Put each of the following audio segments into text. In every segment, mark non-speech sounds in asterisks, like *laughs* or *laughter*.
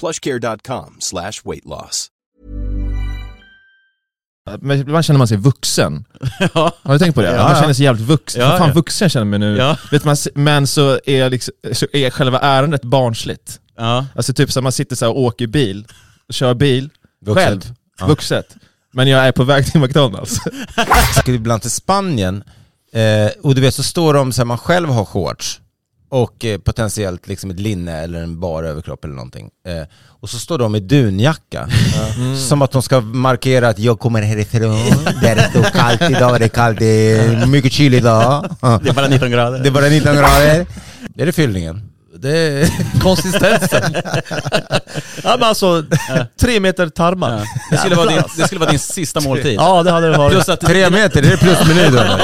plushcare.com slash weight loss. Men ibland känner man sig vuxen. *laughs* Ja. Har du tänkt på det? Ja, man känner sig jävligt vuxen. Ja, fan ja. vuxen jag känner mig nu. Ja. Vet man, men så är, liksom, så är själva ärendet barnsligt. Ja. Alltså typ så man sitter så och åker bil, kör bil, Vuxet. själv, Ja. vuxet. Men jag är på väg till McDonalds. *laughs* Ska vi ibland till Spanien eh, och du vet så står de så här, man själv har shorts och eh, potentiellt liksom ett linne eller en bar överkropp eller någonting. Eh, och så står de i dunjacka. Som att de ska markera att jag kommer härifrån, *laughs* där är så kallt idag, det är kallt, det är mycket kyl idag. Det är bara 19 grader. Det är bara 19 grader. Är det fyllningen? Det är *laughs* konsistensen. ja men alltså, tre meter tarmar. Ja. Det, skulle vara din, det skulle vara din sista måltid. Ja det hade det varit. Plus att Tre meter, det är plusmeny då *laughs* eller?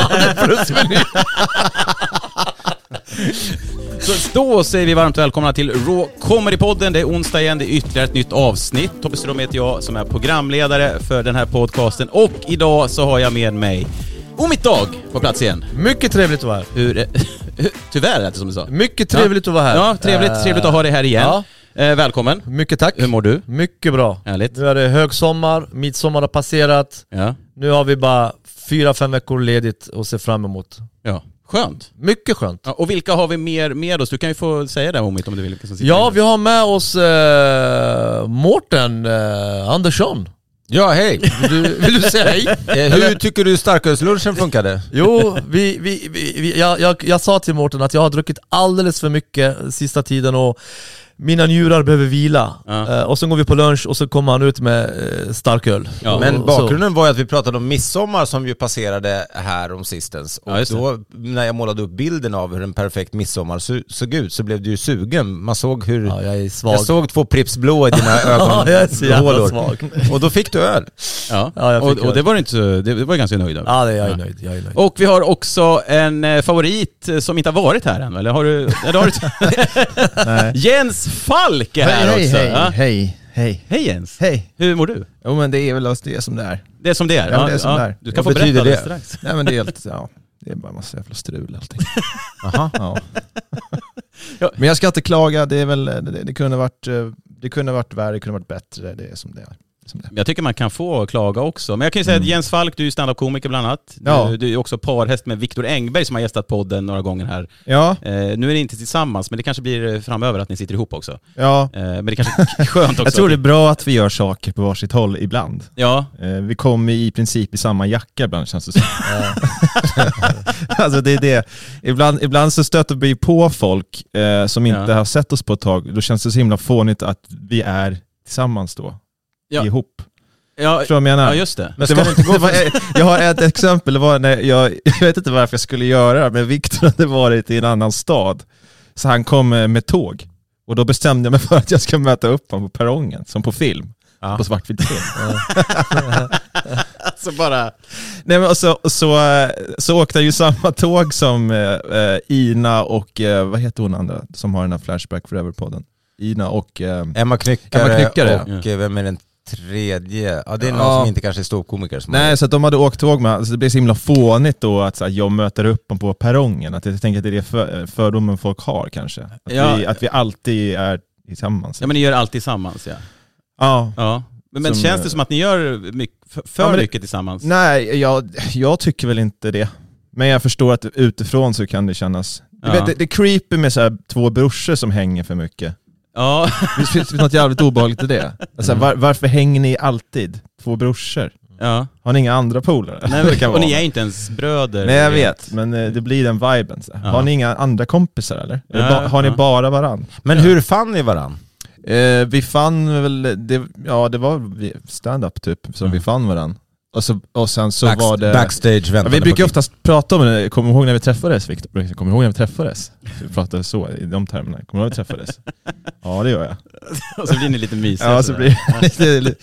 Så då säger vi varmt välkomna till Raw Comedy-podden. Det är onsdag igen, det är ytterligare ett nytt avsnitt. Tobbe Ström heter jag som är programledare för den här podcasten och idag så har jag med mig Omit Dag på plats igen. Mycket trevligt att vara här. Hur, *laughs* tyvärr lät det som du sa. Mycket trevligt att vara här. Ja, trevligt, Eh, trevligt att ha dig här igen. Ja, Eh, välkommen. mycket tack. Hur mår du? Mycket bra. Härligt. Nu är det högsommar, midsommar har passerat. Ja. Nu har vi bara fyra, fem veckor ledigt att se fram emot. ja. Skönt. Mycket skönt. Ja, och vilka har vi mer med oss? Du kan ju få säga det Omit om du vill. Ja, med. vi har med oss eh, Mårten eh, Andersson. Ja, hej! Vill du, vill du säga hej? *laughs* Eh, hur tycker du starkölslunchen funkade? *laughs* Jo, vi, vi, vi, vi, jag, jag, jag sa till Mårten att jag har druckit alldeles för mycket sista tiden och mina njurar behöver vila. Ja. Eh, och sen går vi på lunch och så kommer han ut med eh, starköl. Ja. Och- Men och bakgrunden var ju att vi pratade om midsommar som ju passerade här om sistens. Och Ja, det. då, när jag målade upp bilden av hur en perfekt midsommar så, såg ut så blev du ju sugen. Man såg hur... Ja, jag jag såg två Pripps blå i dina *laughs* ögonhålor. *laughs* Och då fick du öl. Ja, Ja, jag och, fick och det göra. var inte så, det, det var ganska nöjd. Ja, det, jag är nöjd. Jag är nöjd. Och vi har också en eh, favorit som inte har varit här än, eller har du? Det har du *laughs* Jens Falk är här hej, också. hej, ja. hej, hej, Hej Jens! hej. Hur mår du? Jo men det är väl det som det är. Det är som det är? Ja, men det är som det är. Du kan Vad få berätta det? strax. Nej men det är helt, ja, det är bara massa jävla strul allting. *laughs* Aha. Ja. Ja. Men jag ska inte klaga, det är väl, det, det kunde varit, eh, det kunde varit värre, det kunde varit bättre, det är som det är. Som det är. Jag tycker man kan få klaga också. Men jag kan ju säga att Jens Falk, du är standup-komiker bland annat. Du, Ja. du är ju också parhäst med Viktor Engberg som har gästat podden några gånger här. Ja, Eh, nu är ni inte tillsammans, men det kanske blir framöver att ni sitter ihop också. ja. Eh, men det kanske är *laughs* skönt också. Jag tror det är bra att vi gör saker på varsitt håll ibland. Ja, Eh, Vi kommer i princip i samma jacka ibland känns det som. *laughs* *laughs* alltså det är det. Ibland, ibland så stöter vi på folk eh, som inte Ja. har sett oss på ett tag. Då känns det så himla fånigt att vi är tillsammans då. Ja. Ihop. ja, Förstår du vad jag menar? ja just det. Men det var, det inte gå det var, *laughs* jag har ett exempel, det var när jag, *laughs* jag vet inte varför jag skulle göra det, men Viktor hade varit i en annan stad. Så han kom eh, med tåg. Och då bestämde jag mig för att jag ska möta upp honom på perrongen, som på film. Ja. På svartvit film. *laughs* Alltså bara... Nej men så, så, eh, så åkte jag ju samma tåg som eh, eh, Ina och, eh, vad heter hon andra som har den här Flashback Forever-podden? Ina och... Eh, Emma Knyckare, Emma Knyckare, och eh, vem är den tredje? Ja det är någon Ja. som inte kanske är ståuppkomiker som nej, så att de hade åkt tåg med, så det blev så himla fånigt då att så här, jag möter upp dem på perrongen. Att jag tänker att det är det för, fördomen folk har kanske. Att, Ja. vi, att vi alltid är tillsammans. Ja men ni gör allt tillsammans ja. Ja. Ja. Men, men Som, känns det eh, som att ni gör mycket, för, för Ja, det- mycket tillsammans? Nej, jag, jag tycker väl inte det. Men jag förstår att utifrån så kan det kännas... Du Ja. vet, det, det är creepy med så här två brorsor som hänger för mycket. Ja, *laughs* Det finns, finns något jävligt obehagligt i det. Alltså, var, varför hänger ni alltid två brorsor? ja. Har ni inga andra polare? Nej, *laughs* Det men, och vara. ni är inte ens bröder. Nej jag vet, men eh, det blir den viben. Så. Ja. Har ni inga andra kompisar eller? Det Ja, ba- har ni ja. bara varann? Men hur fann ni varann? Eh, vi fann väl, det, ja det var vi- stand-up typ som vi fann varann. Och, så, och sen så Backs- var det... Backstage väntade vi brukar oftast prata om det, kommer du ihåg när vi träffades Viktor? Kommer du ihåg när vi träffades? Vi pratade så i de termerna, kommer du ihåg när vi träffades? *laughs* Ja det gör jag. Och så blir ni lite mysiga. Ja så blir *laughs* det lite...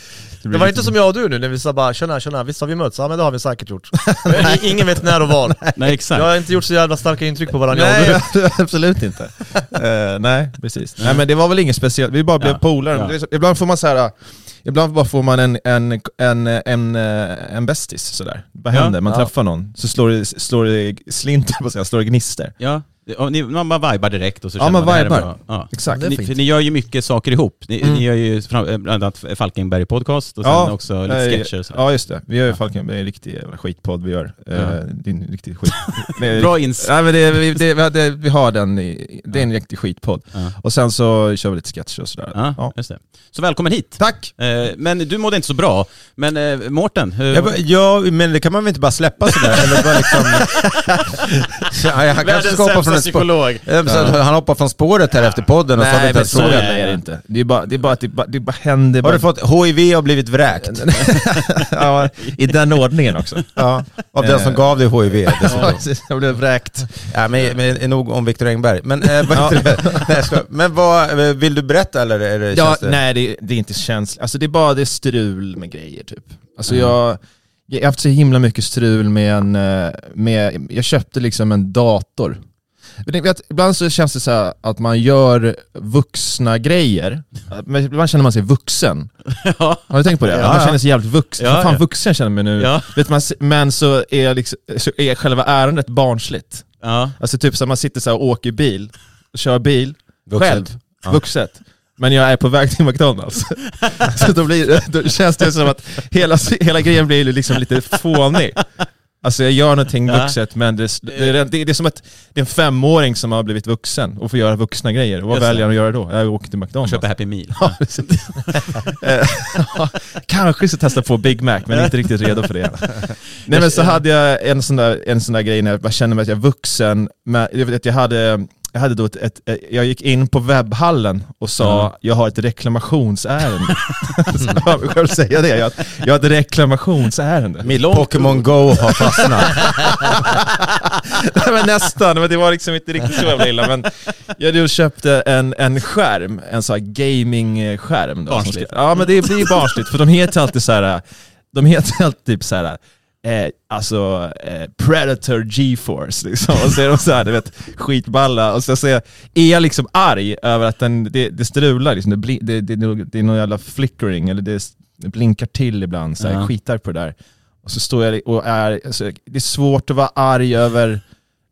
det var lite- inte som jag och du nu när vi sa bara tjena tjena, visst har vi mötts? Ja men det har vi säkert gjort. *laughs* Ingen vet när och var. Nej, exakt. Jag har inte gjort så jävla starka intryck på varandra Nej, absolut inte. Eh, nej, precis. Nej men det var väl inget speciellt, vi bara blev Ja, polare. ja. Ibland får man så här. Ibland bara får man en, en, en, en, eh, en bästis sådär. Vad händer? Man träffar någon, så slår det, slår det slinter *laughs* slår det gnister. Ja, man bara vibar direkt och så Ja, man det vibar. Ja. Exakt. Det Ni, för ni gör ju mycket saker ihop. Ni, Mm. ni gör ju eh, bland annat Falkenberg podcast och sen Ja, också lite eh, sketcher. och så. Ja just det, vi gör ju Falken, det är en riktig jävla skitpodd vi gör. Ja. Eh, det är en riktig skit. *laughs* Bra ins... Nej men det, vi, det, vi, hade, vi har den, i, det är en riktig skitpodd. Ja. Och sen så kör vi lite sketcher och sådär. Ja, Ja. just det. Så välkommen hit. Tack! Eh, men du mådde inte så bra. Men eh, Mårten, hur... Jag bara, ja, men det kan man väl inte bara släppa sådär? Eller bara liksom... *laughs* ja, han kanske ska hoppa från spår. psykolog. Ja, Han hoppar från spåret här efter podden och så har vi Nej inte frågat. jävla är det inte. Det är bara, det är bara det bara, det bara händer. Har du fått HIV och blivit vräkt? *laughs* ja, I den ordningen också. Ja, av den som gav dig HIV Ja, jag blev vräkt. Ja, men, men nog om Viktor Engberg. Men, eh, nej, men vad, eh, vill du berätta eller är det, Ja, det... nej det, det är inte känsligt. Alltså det är bara det är strul med grejer typ. Alltså Mm. jag, jag har haft så himla mycket strul med en, eh, med, jag köpte liksom en dator. Vet, ibland så känns det så här att man gör vuxna grejer, men ibland känner man sig vuxen. *laughs* Ja. Har du tänkt på det? Ja, man känner sig jävligt vuxen. Ja, fan vuxen känner mig nu. Ja. Vet man, men så är, liksom, så är själva ärendet barnsligt. Ja. Alltså typ så man sitter så här och åker bil, och kör bil, Vuxet. själv, Ja. vuxet. Men jag är på väg till McDonalds. *laughs* så då, blir, då känns det som att hela, hela grejen blir liksom lite fånig. Alltså jag gör någonting Ja. vuxet men det, det, är- det, är som att det är en femåring som har blivit vuxen och får göra vuxna grejer. Och vad det. väljer han att göra då? Jag åker till McDonalds. Köper Happy Meal. Ja. Eh, *laughs* Kanske ska testa på Big Mac, men inte riktigt redo för det. *laughs* Nej men så hade jag en sån där, en sån där grej när jag kände mig att jag är vuxen, men jag vet jag hade jag, hade då ett, ett, jag gick in på webbhallen och sa jag har ett reklamationsärende. *laughs* så jag hör mig själv säga det, jag, jag har ett reklamationsärende. Pokémon Go har fastnat. *laughs* Nej, men nästan, men det var liksom inte riktigt så jävla illa. Men jag då köpte en, en skärm, en sån här gaming-skärm. Barnsligt. Ja men det blir barnsligt, för de heter alltid så här. de heter alltid typ så här. Eh, alltså eh, Predator GeForce liksom. Och så är de så här, du vet, skitballa. Och så, så är jag liksom arg över att den, det, det strular, liksom. det, bli, det, det, det, är någon jävla flickering, eller det, det blinkar till ibland. Så här, Ja. Jag skitar på det där. Och så står jag och är, alltså, det är svårt att vara arg över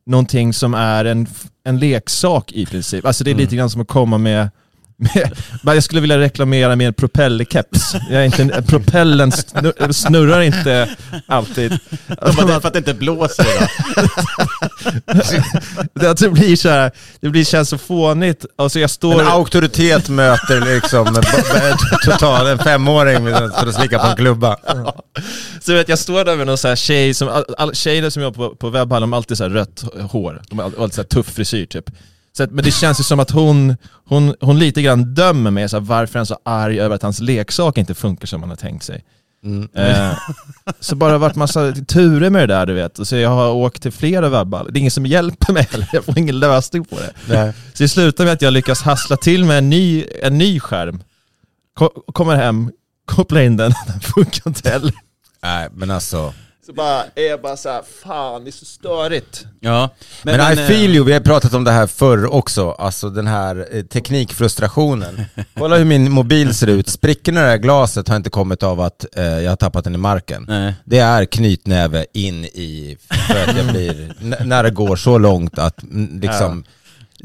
någonting som är en, en leksak i princip. Alltså det är lite grann som att komma med, *laughs* jag skulle vilja reklamera med en propellerkeps. Propellen snur, snurrar inte alltid. De bara, det är för att det inte blåser idag. *laughs* Det, blir så här, det blir, känns så fånigt. Alltså jag står... En auktoritet möter liksom total, en femåring för att slicka på en klubba. *laughs* Så vet, jag står där med någon så här tjej, som, all, all, tjejerna som jobbar på, på webbhallen, de har alltid så här rött hår. De har alltid så här tuff frisyr typ. Så att, men det känns ju som att hon, hon, hon lite grann dömer mig, så här, varför är han så arg över att hans leksak inte funkar som han har tänkt sig. Mm. Eh, så bara varit massa turer med det där du vet. Så jag har åkt till flera webbhallar, det är ingen som hjälper mig heller, jag får ingen lösning på det. Nej. Så det slutar med att jag lyckas hassla till med en ny, en ny skärm. Ko- kommer hem, kopplar in den, *laughs* den funkar inte heller. Nej, men alltså. Så bara är jag bara såhär, fan det är så störigt. Ja. Men, I eh, feel you, vi har pratat om det här förr också, alltså den här eh, teknikfrustrationen. *laughs* Kolla hur min mobil ser ut, sprickorna i det här glaset har inte kommit av att eh, jag har tappat den i marken. Nej. Det är knytnäve in i, för att jag blir, *laughs* när det går så långt att mm, liksom,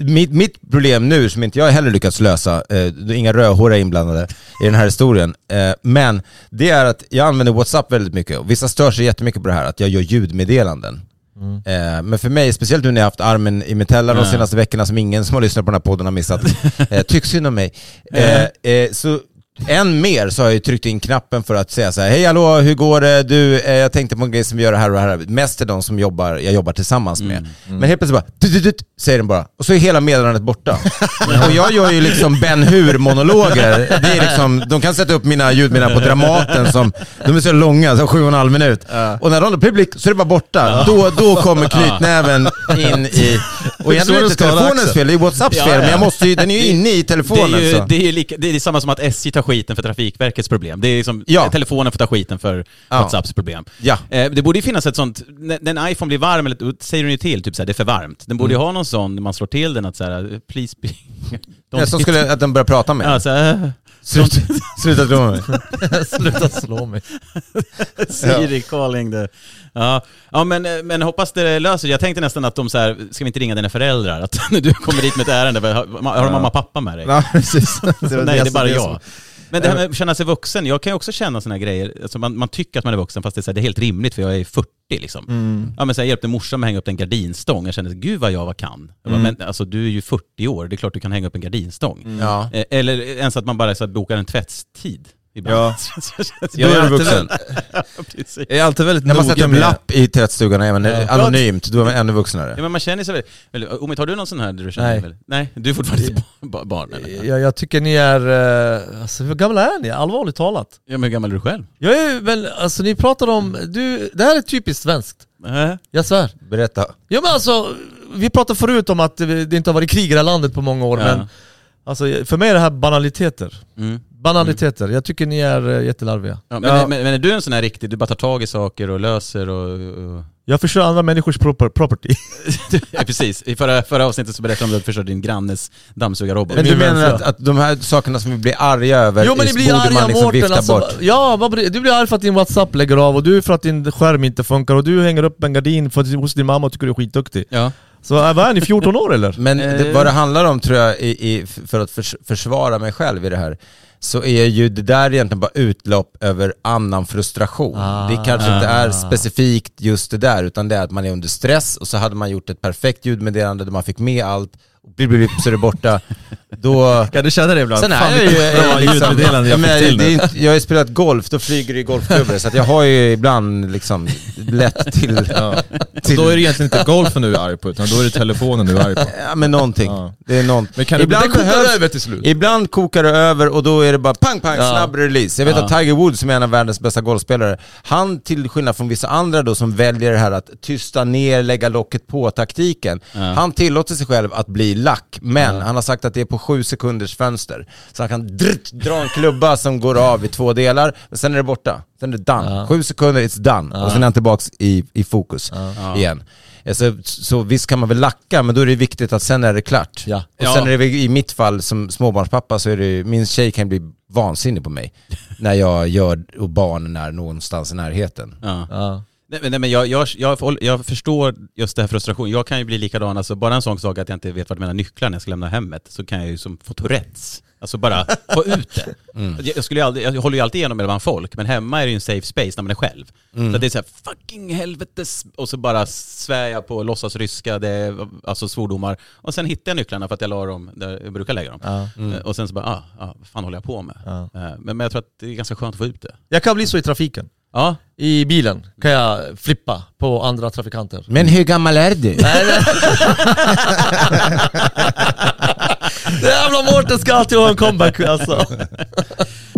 mitt, mitt problem nu, som inte jag heller lyckats lösa, eh, inga rödhåriga inblandade i den här historien, eh, men det är att jag använder WhatsApp väldigt mycket och vissa stör sig jättemycket på det här att jag gör ljudmeddelanden. Eh, men för mig, speciellt nu när jag haft armen i metella de senaste veckorna som ingen som har lyssnat på den här podden har missat, *laughs* eh, tycks synd om mig. Eh, eh, så än mer så har jag ju tryckt in knappen för att säga så här, hej hallå, hur går det? Du, eh, jag tänkte på en grej som vi gör här och här. Mest till de som jobbar, jag jobbar tillsammans med. Men helt plötsligt bara, tut, tut, tut, säger den bara. Och så är hela meddelandet borta. *laughs* och jag gör ju liksom Ben Hur-monologer. Det är liksom, de kan sätta upp mina ljudmeddelanden på Dramaten som, de är så långa, så sju och en halv minut. Och när de har publik så är det bara borta. Då, då kommer knytnäven in i... *laughs* Och egentligen är det inte det telefonens fel, det är Whatsapps Ja, fel, ja. men jag måste ju, den är ju inne i Det telefonen. är, ju, så. det, är lika, det är samma som att SJ tar skiten för Trafikverkets problem. Det är som Ja. telefonen får ta skiten för Ja. Whatsapps problem. Ja. Eh, det borde ju finnas ett sånt, när, en iPhone blir varm, eller, då säger den ju till, typ såhär, det är för varmt. Den borde ju ha någon sån, när man slår till den, att såhär, please be... *laughs* Ja, som skulle, att de börjar prata med Ja, såhär, *laughs* Sluta, sluta tro mig. Sluta slå mig. *laughs* Siri calling the... Ja, ja men, men hoppas det löser. Jag tänkte nästan att de så här, ska vi inte ringa dina föräldrar? Att när du kommer dit med ett ärende, har, har du mamma och pappa med dig? Ja, precis. Nej, det är bara jag. Men det här med att känna sig vuxen, jag kan ju också känna här grejer, alltså man, man tycker att man är vuxen fast det är, här, det är helt rimligt för jag är 40 liksom. Mm. Ja men så här, jag hjälpte morsan med att hänga upp en gardinstång, jag kände gud vad jag var kan. Jag bara, Mm. Men alltså du är ju 40 år, det är klart du kan hänga upp en gardinstång. Ja. Eh, Eller ens att man bara så här, bokar en tvättstid. Ibland. Ja. *laughs* Då Jag är du alltid vuxen. *laughs* Jag är alltid väldigt När man sätter en lapp i tvättstugan, även anonymt, då är man ännu vuxnare. Ja men man känner sig väl, Omid har du någon sån här där du känner Nej. Väl? Nej, du är fortfarande ba- barn eller? Jag, jag tycker ni är... eh, Alltså hur gamla är ni? Allvarligt talat. Ja men hur gammal är du själv? Jag är väl, alltså ni pratar om, du, det här är typiskt svenskt. Äh? Jag svär. Berätta. Ja men alltså, vi pratade förut om att det det inte har varit krig i det här landet på många år, Ja. men alltså, för mig är det här banaliteter. Mm. Banaliteter. Jag tycker ni är uh, jättelarviga. Ja, men, Ja. Men, men är du en sån här riktig, du bara tar tag i saker och löser och... och... Jag förstör andra människors proper, property. *laughs* ja precis, i förra, förra avsnittet så berättade du om att du förstörde din grannes dammsugarrobot. Men du menar att, att de här sakerna som vi blir arga över, Jo men ni blir borde arga man liksom Mårten, vifta alltså, bort? Ja, vad blir- du blir arg för att din WhatsApp lägger av och du för att din skärm inte funkar och du hänger upp en gardin för att, hos din mamma och tycker du är skitduktig. Ja. Så äh, vad är ni, 14 år eller? Men det, Eh. vad det handlar om tror jag, i, i, för att förs, försvara mig själv i det här, så är ju det där egentligen bara utlopp över annan frustration. Ah. Det kanske inte är specifikt just det där, utan det är att man är under stress och så hade man gjort ett perfekt ljudmeddelande där man fick med allt, och blip, blip, så är det borta. Då... *laughs* Kan du känna det ibland? Sen Fan, är jag ju... bra liksom- jag men till det Jag har ju spelat golf, då flyger det i golfklubbor, så jag har ju ibland liksom lätt till... *laughs* Ja. till Då är det egentligen inte golfen du är arg på, utan då är det telefonen du är arg på. *laughs* Ja men någonting. Ja. Det är någon... Men kan ibland det kokar behövs- över till slut. Ibland kokar det över och då är det bara pang pang, Ja. snabb release. Jag vet att Tiger Woods som är en av världens bästa golfspelare, han till skillnad från vissa andra då som väljer det här att tysta ner, lägga locket på taktiken. Ja. Han tillåter sig själv att bli lack, men han har sagt att det är på sju sekunders fönster. Så han kan drrt, dra en klubba som går av i två delar, men sen är det borta. Sen är det done. Ja. Sju sekunder, it's done. Och sen är han tillbaks i, i fokus igen. Så, så visst kan man väl lacka, men då är det viktigt att sen är det klart. Ja. Och sen är det i mitt fall som småbarnspappa så är det min tjej kan bli vansinnig på mig *laughs* när jag gör och barnen är någonstans i närheten. Ja. Nej, men- jag, jag, jag, jag förstår just det här frustrationen. Jag kan ju bli likadan, alltså bara en sån sak att jag inte vet vart mina nycklar när jag ska lämna hemmet, så kan jag ju som få Tourettes. Alltså bara *laughs* få ut det. Jag, jag, skulle ju aldrig, jag håller ju alltid igenom mellan folk, men hemma är det ju en safe space när man är själv. Så det är såhär, fucking helvetes, och så bara svär jag på låtsas ryska, det alltså svordomar. Och sen hittar jag nycklarna för att jag la dem där jag brukar lägga dem. Eh, Och sen så bara, ah, ah, vad fan håller jag på med? Eh, Men, men jag tror att det är ganska skönt att få ut det. Jag kan bli så i trafiken. Ja, I bilen kan jag flippa på andra trafikanter. Men hur gammal är du? *laughs* Jävla Mårten ska alltid ha en comeback alltså. *laughs*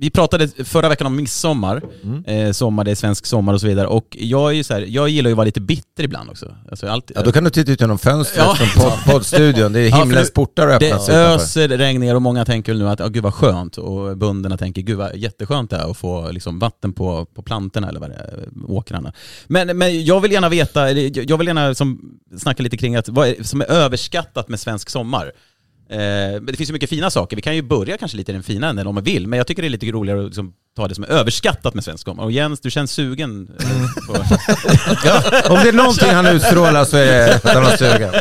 Vi pratade förra veckan om midsommar, eh, sommar, det är svensk sommar och så vidare. Och jag är ju så här, jag gillar ju att vara lite bitter ibland också. Alltså, alltid, Ja, då kan du titta ut genom fönstret Ja. från podd, poddstudion. Det är *laughs* Ja, himlens nu- portar har det öppnats utanför. öser regn ner och många tänker nu att oh, gud vad skönt och bönderna tänker gud vad jätteskönt det är att få liksom, vatten på, på plantorna eller vad det är, åkrarna. Men, men jag vill gärna veta, jag vill gärna som, snacka lite kring att, vad är, som är överskattat med svensk sommar. Eh, men det finns ju mycket fina saker. Vi kan ju börja kanske lite i den fina änden om man vill, men jag tycker det är lite roligare att liksom ta det som är överskattat med svensk. Och Jens, du känns sugen. *laughs* eh, På... Om det är någonting han utstrålar så är det att han har sugen.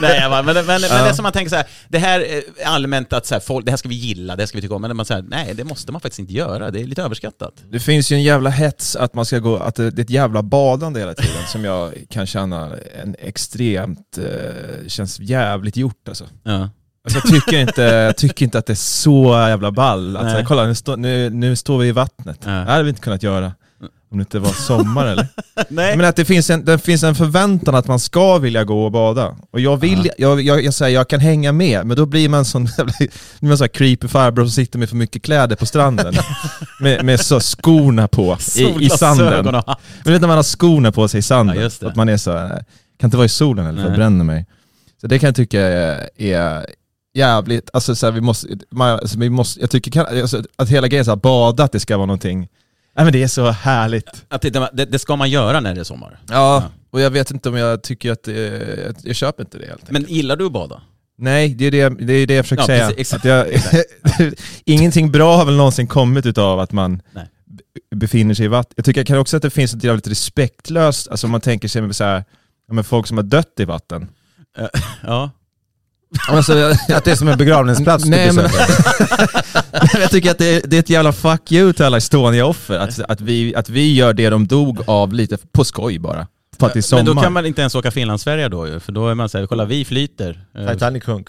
Nej, men, men, men det är som man tänker så här, det här är allmänt att så här, folk, det här ska vi gilla, det här ska vi tycka om, men man säger nej, det måste man faktiskt inte göra, det är lite överskattat. Det finns ju en jävla hets att man ska gå, att det det är ett jävla badande hela tiden som jag kan känna en extremt, eh, känns jävligt gjort alltså. Ja. Alltså jag tycker inte, jag tycker inte att det är så jävla ball. Att Nej. så här, kolla nu, stå, nu, nu står vi i vattnet. Ja. Det hade vi inte kunnat göra om det inte var sommar eller? *laughs* Nej. Men att det finns, en, det finns en förväntan att man ska vilja gå och bada. Och jag vill, jag, jag, jag, säger, jag kan hänga med, men då blir man sån *laughs* jävla- blir man en sån creepy farbror som sitter med för mycket kläder på stranden. *laughs* med, med så skorna på i, i sanden. Men vet när man har skorna på sig i sanden, Ja, att man är så, kan inte vara i solen eller för jag Nej. bränner mig. Så det kan jag tycka är, är jävligt, alltså så här, vi måste, man, alltså, vi måste, jag tycker alltså, att hela grejen så här, bada, att det ska vara någonting, nej men det är så härligt. Att det, det, det ska man göra när det är sommar. Ja, och jag vet inte om jag tycker att, det, att jag köper inte det helt enkelt. Men gillar du att bada? Nej, det är det, det, är det jag försöker Ja, säga. precis, exakt, att jag, *laughs* ingenting bra har väl någonsin kommit utav att man Nej. befinner sig i vatten. Jag tycker kan också att det finns ett jävligt respektlöst, alltså om man tänker sig med så här, ja, men folk som har dött i vatten. *laughs* Ja. Alltså, Att det är som en begravningsplats du *laughs* Nej, men- besöker. jag tycker att det är, det är ett jävla fuck you till alla Estonia-offer, att, att, vi, att vi gör det de dog av lite på skoj bara. För att det är sommar. Men då kan man inte ens åka Finlandsfärja då ju, för då är man såhär, kolla vi flyter. Titanic sjönk.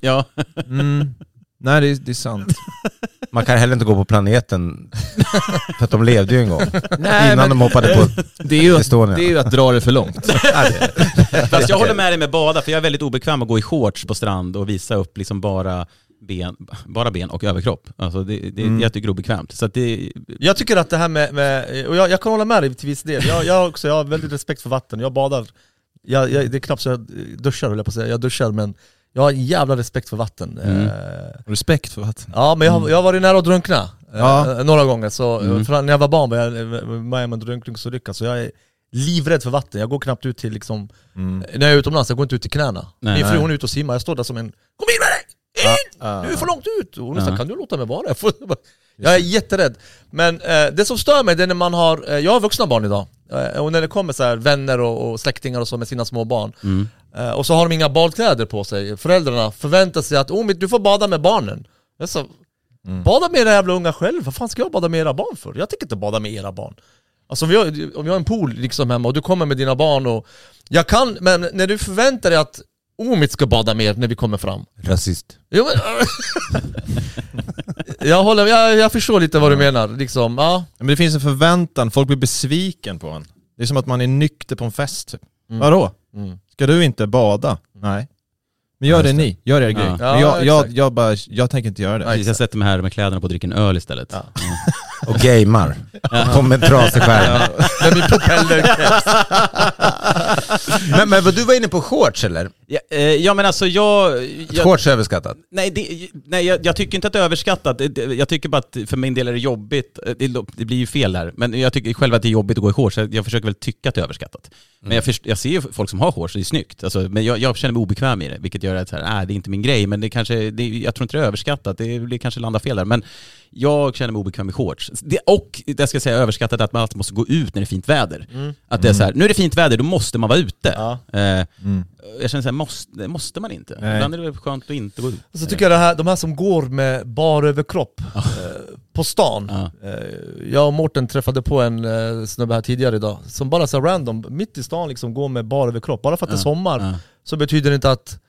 Ja. mm. Nej det är, det är sant. *laughs* Man kan heller inte gå på planeten, *laughs* för att de levde ju en gång. Nej, Innan men- de hoppade på Det är, ju, Estonia. det är ju att dra det för långt. *laughs* Fast jag håller med dig med bada, för jag är väldigt obekväm att gå i shorts på strand och visa upp liksom bara ben, bara ben och överkropp. Alltså det, det, Mm. jag tycker det är obekvämt. Så att det, Jag tycker att det här med, med och jag, jag kan hålla med dig till viss del, jag, jag, har också, jag har väldigt respekt för vatten, jag badar, jag, jag, det är knappt så jag duschar höll jag på att säga, jag duschar men jag har en jävla respekt för vatten. Mm. Eh, Respekt för vatten. ja men jag, har- jag har varit nära att drunkna, eh, Ja. några gånger, så Mm. när jag var barn var jag eh, med om en drunkningsolycka, så jag är livrädd för vatten, jag går knappt ut till liksom, Mm. när jag är utomlands, jag går inte ut till knäna. Nej, Min fru nej. hon är ute och simmar, jag står där som en Kom in med dig! In! Du är för långt ut! Och hon här, Ja. kan du låta mig vara? *laughs* Jag är jätterädd. Men eh, det som stör mig det är när man har, eh, jag har vuxna barn idag, eh, och när det kommer så här vänner och, och släktingar och så med sina små barn, mm. Eh, och så har de inga badkläder på sig, föräldrarna förväntar sig att oh, du får bada med barnen. Jag sa, bada med era jävla unga själv, vad fan ska jag bada med era barn för? Jag tänker inte bada med era barn. Alltså om jag, om jag har en pool liksom hemma och du kommer med dina barn och Jag kan, men när du förväntar dig att Omid ska bada mer när vi kommer fram Rasist. Jo, men, *laughs* jag, håller, jag, jag förstår lite vad du menar, liksom, ja Men det finns en förväntan, folk blir besviken på en. Det är som att man är nykter på en fest. Typ. Vadå? Mm. Ska du inte bada? Nej. Men gör Ja, det ni, gör er grej. Ja. Men jag, Ja, jag, jag, bara, jag tänker inte göra det. Precis, jag sätter mig här med kläderna på och dricker en öl istället. Ja. *laughs* Och gamer. Kom med trasig skärm. Med min propellerkeps Men, men vad, du var inne på shorts eller? Ja, eh, ja men alltså jag... jag Shorts är överskattat. nej, det, nej jag, jag tycker inte att det är överskattat. Det- Jag tycker bara att för min del är det jobbigt. Eh, Det, det blir ju fel där. Men jag tycker själv att det är jobbigt att gå i shorts. Jag, jag försöker väl tycka att det är överskattat. Men jag, först, jag ser ju folk som har shorts, det är snyggt. Alltså, men jag, jag känner mig obekväm i det, vilket gör att så här, äh, det är inte min grej. Men det kanske, det, jag tror inte det är överskattat. Det, det kanske landar fel där. Men jag känner mig obekväm i shorts. Det, och det ska jag säga överskattat att man alltid måste gå ut när det är fint väder. Att det är så här, nu är det fint väder, då måste man vara ute. Ja. Eh, Mm. Jag känner så här, måste, måste man inte. Nej. Ibland är det väl skönt att inte gå ut. Så tycker jag det här, de här som går med bar överkropp eh, på stan Ja. eh, Jag och Mårten träffade på en eh, snubbe här tidigare idag Som bara så här random, mitt i stan liksom går med bar överkropp Bara för att det är sommar Ja. så betyder det inte att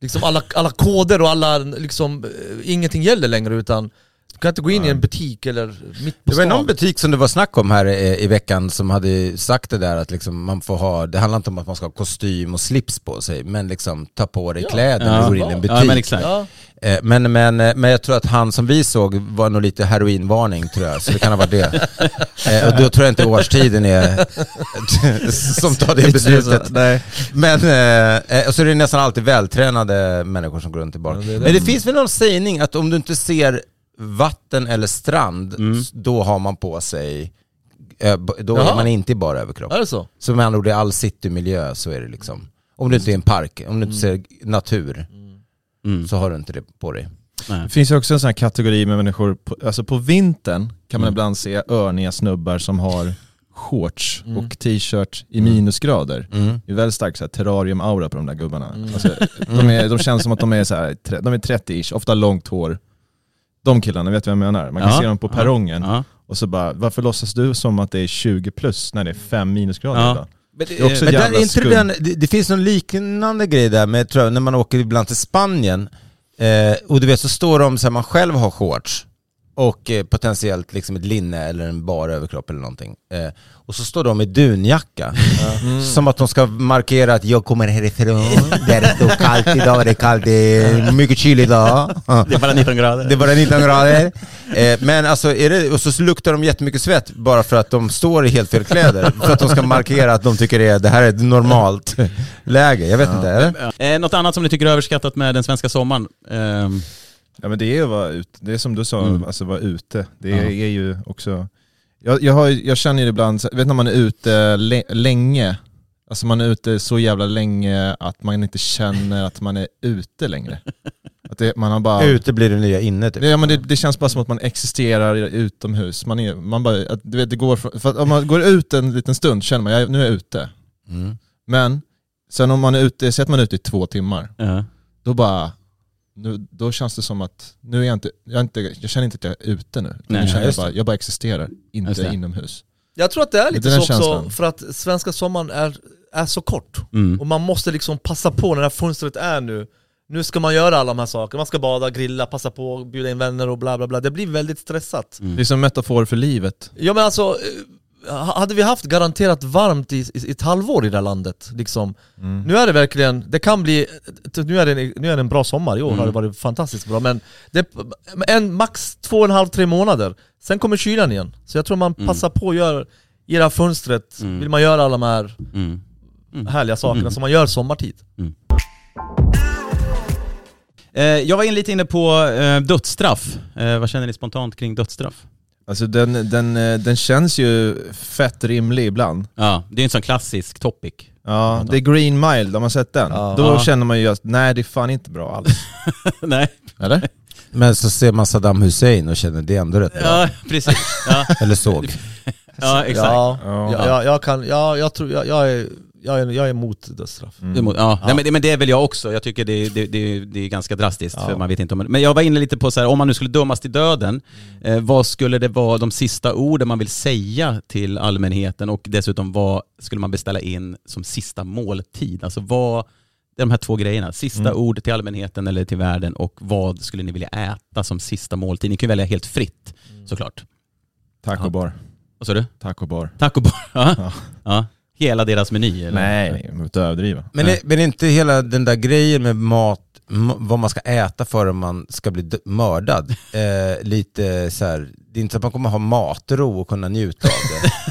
liksom alla, alla koder och alla, liksom, eh, ingenting gäller längre utan Du kan inte gå in i en butik eller mitt på Det var stan någon butik som det var snack om här i, i veckan som hade sagt det där att liksom man får ha, det handlar inte om att man ska ha kostym och slips på sig, men liksom ta på dig Ja. kläder när Ja. du går in i en butik. Ja, men exakt. ja. Eh, Men, men, eh, men jag tror att han som vi såg var nog lite heroinvarning tror jag, så det kan ha varit det. *laughs* Eh, Och då tror jag inte årstiden är *laughs* som tar det beslutet. Nej. Men, eh, eh, och så är det nästan alltid vältränade människor som går runt i bar. Ja, det är det. Men det finns väl någon sägning att om du inte ser vatten eller strand, Mm. då har man på sig, eh, då Jaha. är man inte i bara överkropp. Är det så? Så med andra ord, i all citymiljö så är det liksom, om du inte är i en park, om du inte ser natur. Mm. så har du inte det på dig. Nej. Det finns ju också en sån här kategori med människor, på, alltså på vintern kan man Mm. ibland se örniga snubbar som har shorts Mm. och t-shirt i minusgrader. Mm. Det är väldigt stark så här, terrarium-aura på de där gubbarna. Alltså, de, är, de känns som att de är, så här, tre- de är 30-ish, ofta långt hår. De killarna, vet du vad jag menar? Man kan Ja, se dem på perrongen Ja. och så bara, varför låtsas du som att det är 20 plus när det är 5 minusgrader Ja. idag? Men, Det är också Men jävla inte den, det, det finns någon liknande grej där med, tror jag, när man åker ibland till Spanien eh, och du vet så står de så här, man själv har shorts och eh, potentiellt liksom ett linne eller en bar överkropp eller någonting. Eh, och så står de i dunjacka. *laughs* Som att de ska markera att jag kommer härifrån, det är så kallt idag, det är kallt, det är mycket kyl idag. det är bara 19 grader. Det är bara 19 grader. Eh, men alltså, är det, och så luktar de jättemycket svett bara för att de står i helt fel kläder. för att de ska markera att de tycker det, är, det här är ett normalt läge. Jag vet inte, eller? Eh, något annat som ni tycker är överskattat med den svenska sommaren? Ja men det är vara ute, det är som du sa, Mm. alltså vara ute. Det Ja. är, är ju också, jag, jag, har, jag känner ju ibland, så- vet när man är ute länge, alltså man är ute så jävla länge att man inte känner att man är ute längre. *laughs* Att det, man har bara... Ute blir det nya inne typ. Ja men det, det känns bara som att man existerar utomhus. Man är, man bara, att, du vet, det går, för, för om man går ut en liten stund känner man, jag, nu är jag ute. Mm. Men sen om man är ute, säg att man är ute i två timmar, ja. då bara, nu, då känns det som att, nu är jag inte, jag, är inte, jag känner inte att jag är ute nu. Nej, nu känner jag, bara, jag bara existerar, inte inomhus. Jag tror att det är Det lite är så också känslan. för att svenska sommaren är, är så kort. Mm. Och man måste liksom passa på när det här fönstret är nu. Nu ska man göra alla de här sakerna, man ska bada, grilla, passa på, bjuda in vänner och bla bla bla. Det blir väldigt stressat. Mm. Det är som metafor för livet. Ja men alltså, eh, hade vi haft garanterat varmt i, i, i ett halvår i det här landet, liksom. Mm. Nu är det verkligen, det kan bli, nu är det, nu är det en bra sommar, i år Mm. har det varit fantastiskt bra men det, en, max två och en halv, tre månader, sen kommer kylan igen. Så jag tror man Mm. passar på att göra, i det här fönstret, Mm. vill man göra alla de här Mm. härliga sakerna Mm. som man gör sommartid. Eh, jag var in lite inne på eh, dödsstraff. Eh, vad känner ni spontant kring dödsstraff? Alltså den, den, eh, den känns ju fett rimlig ibland. Ja, det är en sån klassisk topic. Ja, det är Green Mile, har man sett den? Ja. Då Ja. känner man ju att nej det är fan inte bra alls. *laughs* Nej. Eller? Men så ser man Saddam Hussein och känner det är ändå rätt bra. Ja, precis. Ja, Eller såg. *laughs* ja exakt. Ja, Ja. ja. Jag, jag kan, ja, jag tror, jag, jag, är, jag, är, jag är emot dödsstraff. Det är mot- Ja, Nej, men, det, men det är väl jag också. Jag tycker det, det, det, det är ganska drastiskt, Ja. för man vet inte om Men jag var inne lite på så här, om man nu skulle dömas till döden, eh, vad skulle det vara de sista orden man vill säga till allmänheten och dessutom vad skulle man beställa in som sista måltid? Alltså vad, det är de här två grejerna. Sista Mm. ord till allmänheten eller till världen och vad skulle ni vilja äta som sista måltid? Ni kan välja helt fritt såklart. Taco Ja. bar. Vad sa du? Taco bar. Taco bar? *laughs* Ja. Ja. ja. Hela deras meny? Eller? Nej, nej, man inte överdriva. Men, är, men inte hela den där grejen med mat, vad man ska äta för om man ska bli mördad, *laughs* eh, lite så här. det är inte så att man kommer ha matro och kunna njuta av det. *laughs*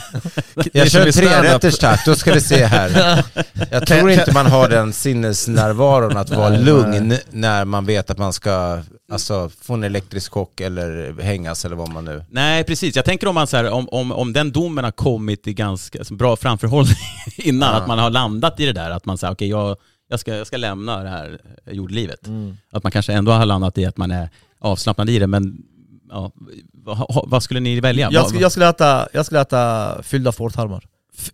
Det är Jag kör i tre stand-up. rätters tack, då ska vi se här. *laughs* Jag tror inte man har den sinnesnärvaron att vara lugn när man vet att man ska alltså, få en elektrisk chock eller hängas eller vad man nu... Nej, precis. Jag tänker om, man så här, om, om, om den domen har kommit i ganska alltså, bra framförhållning *laughs* innan, Ja. att man har landat i det där, att man säger okej, jag, jag, ska, jag ska lämna det här jordlivet. Mm. Att man kanske ändå har landat i att man är avslappnad i det, men ja, vad, vad skulle ni välja? Jag, skulle, jag, skulle äta, jag skulle äta fyllda fårtarmar.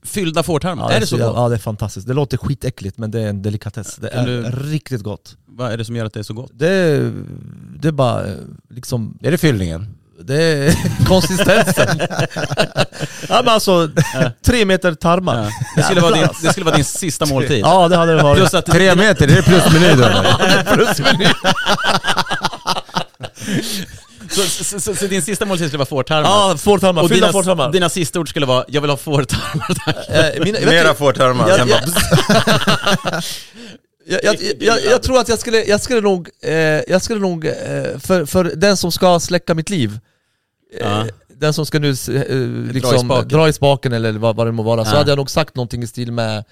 Fyllda fårtarmar, är det så ja, gott? Ja det är fantastiskt. Det låter skitäckligt men det är en delikatess. Det är du- riktigt gott. Vad är det som gör att det är så gott? Det är, det är bara liksom, Är det fyllningen? det är *laughs* konsistensen. ja men alltså, tre meter tarmar. Ja. Det, skulle vara din, det skulle vara din sista måltid. Ja det hade det varit. Plus att Tre meter, är *laughs* det plusmeny då *laughs* eller? Så, så, så, så din sista måltid skulle vara fårtarmar? Ja, fårtarmar. och Fyllda dina, fårtarmar. dina sista ord skulle vara 'Jag vill ha fårtarmar tack' Eh, mina, Mera fårtarmar, Jag- jag- *laughs* jag, jag, jag, jag tror att jag skulle, jag skulle nog, eh, jag skulle nog eh, för, för den som ska släcka mitt liv, eh, Ja. den som ska nu eh, liksom, spaken. dra i spaken eller vad, vad det må vara, så Ja. hade jag nog sagt någonting i stil med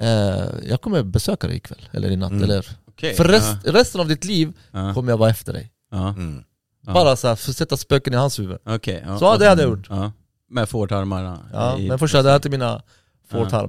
eh, Jag kommer besöka dig ikväll, eller i natt, Mm. eller Okej, För rest, resten av ditt liv ja, kommer jag vara efter dig. ja, Mm. Ja. Bara så här, för att sätta spöken i hans huvud. Okej, ja. Så det hade jag gjort. Ja. Med fårtarmarna. Ja, i- men först hade jag ätit mina fårtarmar.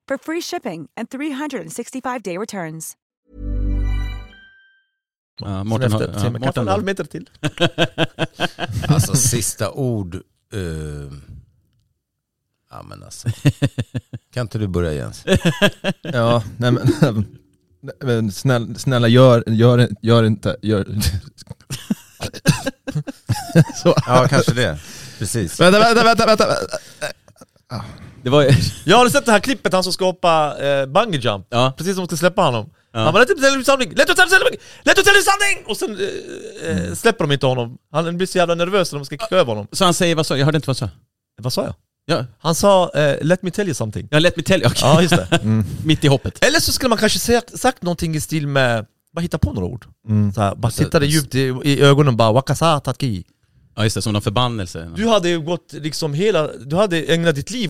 for free shipping and 365-day returns. Ja, Sen Mårten, har- efter, få Mårten en halv meter till. *laughs* Alltså sista ord... eh, ja men alltså. *laughs* Kan inte du börja Jens? *laughs* Ja, nej men, nej, men snälla, snälla gör, gör, gör inte, gör... Så. Ja kanske det. Precis. Vänta, vänta, vänta, vänta. Det var *laughs* Jag har sett det här klippet, han som ska hoppa eh, bungee jump. Ja. Precis som de ska släppa honom. Ja. Han bara 'Let me tell you something, let me tell you something, let me tell you something!' Och sen eh, eh, släpper de inte honom. Han blir så jävla nervös när de ska kicka över honom. Så han säger, vad sa jag? hörde inte vad han sa. Vad sa jag? Ja, Han sa eh, 'Let me tell you something' ja let me tell you. Okej. Ja just det. *laughs* Mitt i hoppet. Eller så skulle man kanske sagt, sagt någonting i stil med, bara hitta på några ord. Mm. Så här, bara titta dig djupt i, i ögonen bara 'Wakasa tatki' Ja just det, som någon förbannelse. Du hade ju gått liksom hela, du hade ägnat ditt liv